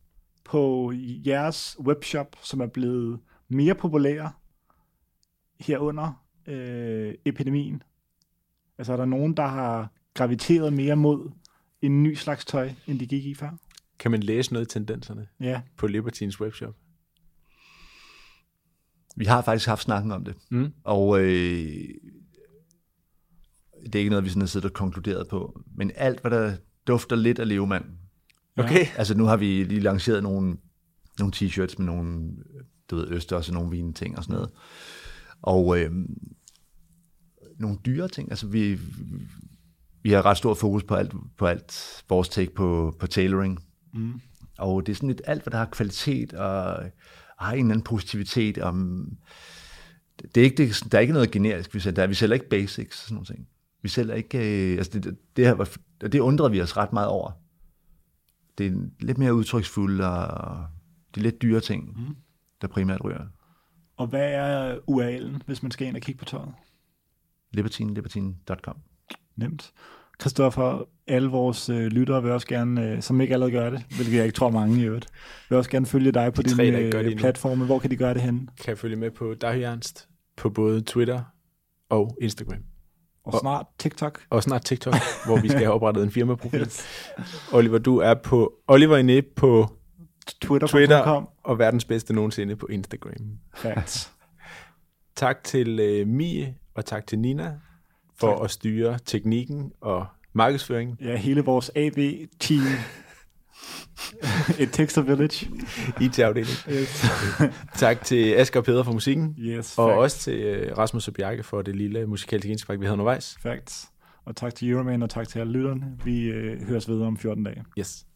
på jeres webshop, som er blevet mere populære herunder øh, epidemien? Altså er der nogen, der har graviteret mere mod en ny slags tøj, end de gik i før? Kan man læse noget af tendenserne ja. på Libertines webshop? Vi har faktisk haft snakken om det, mm. og øh, det er ikke noget, vi sådan har siddet og konkluderet på, men alt, hvad der dufter lidt af levemand. Okay. Altså nu har vi lige lanceret nogle, nogle t-shirts med nogle, du ved, østers og nogle vine ting og sådan noget. Og øh, nogle dyre ting. Altså vi, vi har ret stor fokus på alt, på alt vores take på, på tailoring. Mm. Og det er sådan lidt alt, hvad der har kvalitet og har en eller anden positivitet. Om, det er ikke, det, der er ikke noget generisk, vi sælger. Vi sælger ikke basics og sådan nogle ting. Vi sælger ikke... Øh, altså det, det, her var, det undrede vi os ret meget over. Det er lidt mere udtryksfuldt, og det er lidt dyre ting, mm. der primært ryger. Og hvad er URL'en, hvis man skal ind og kigge på tøjet? libertine.libertine.com Nemt. Christoffer, alle vores øh, lyttere vil også gerne, øh, som ikke allerede gør det, hvilket jeg ikke tror mange i øvrigt, vil også gerne følge dig på de din tre, øh, platforme. Hvor kan de gøre det henne? Kan følge med på Dahy Ernst på både Twitter og Instagram. Og snart TikTok. Og snart TikTok, hvor vi skal have oprettet en firmaprofil. yes. Oliver, du er på Oliver Ine på Twitter, Twitter og verdens bedste nogensinde på Instagram. Facts. tak til uh, Mie og tak til Nina for tak. at styre teknikken og markedsføringen, Ja, hele vores AB-team. Et Texter Village. IT-afdeling. Yes. Tak til Asger og Peder for musikken, yes og facts. også til øh, Rasmus og Bjarke for det lille musikalske indspark, vi havde undervejs. Facts. Og tak til Euroman, og tak til alle lytterne. Vi øh, høres videre om 14 dage. Yes.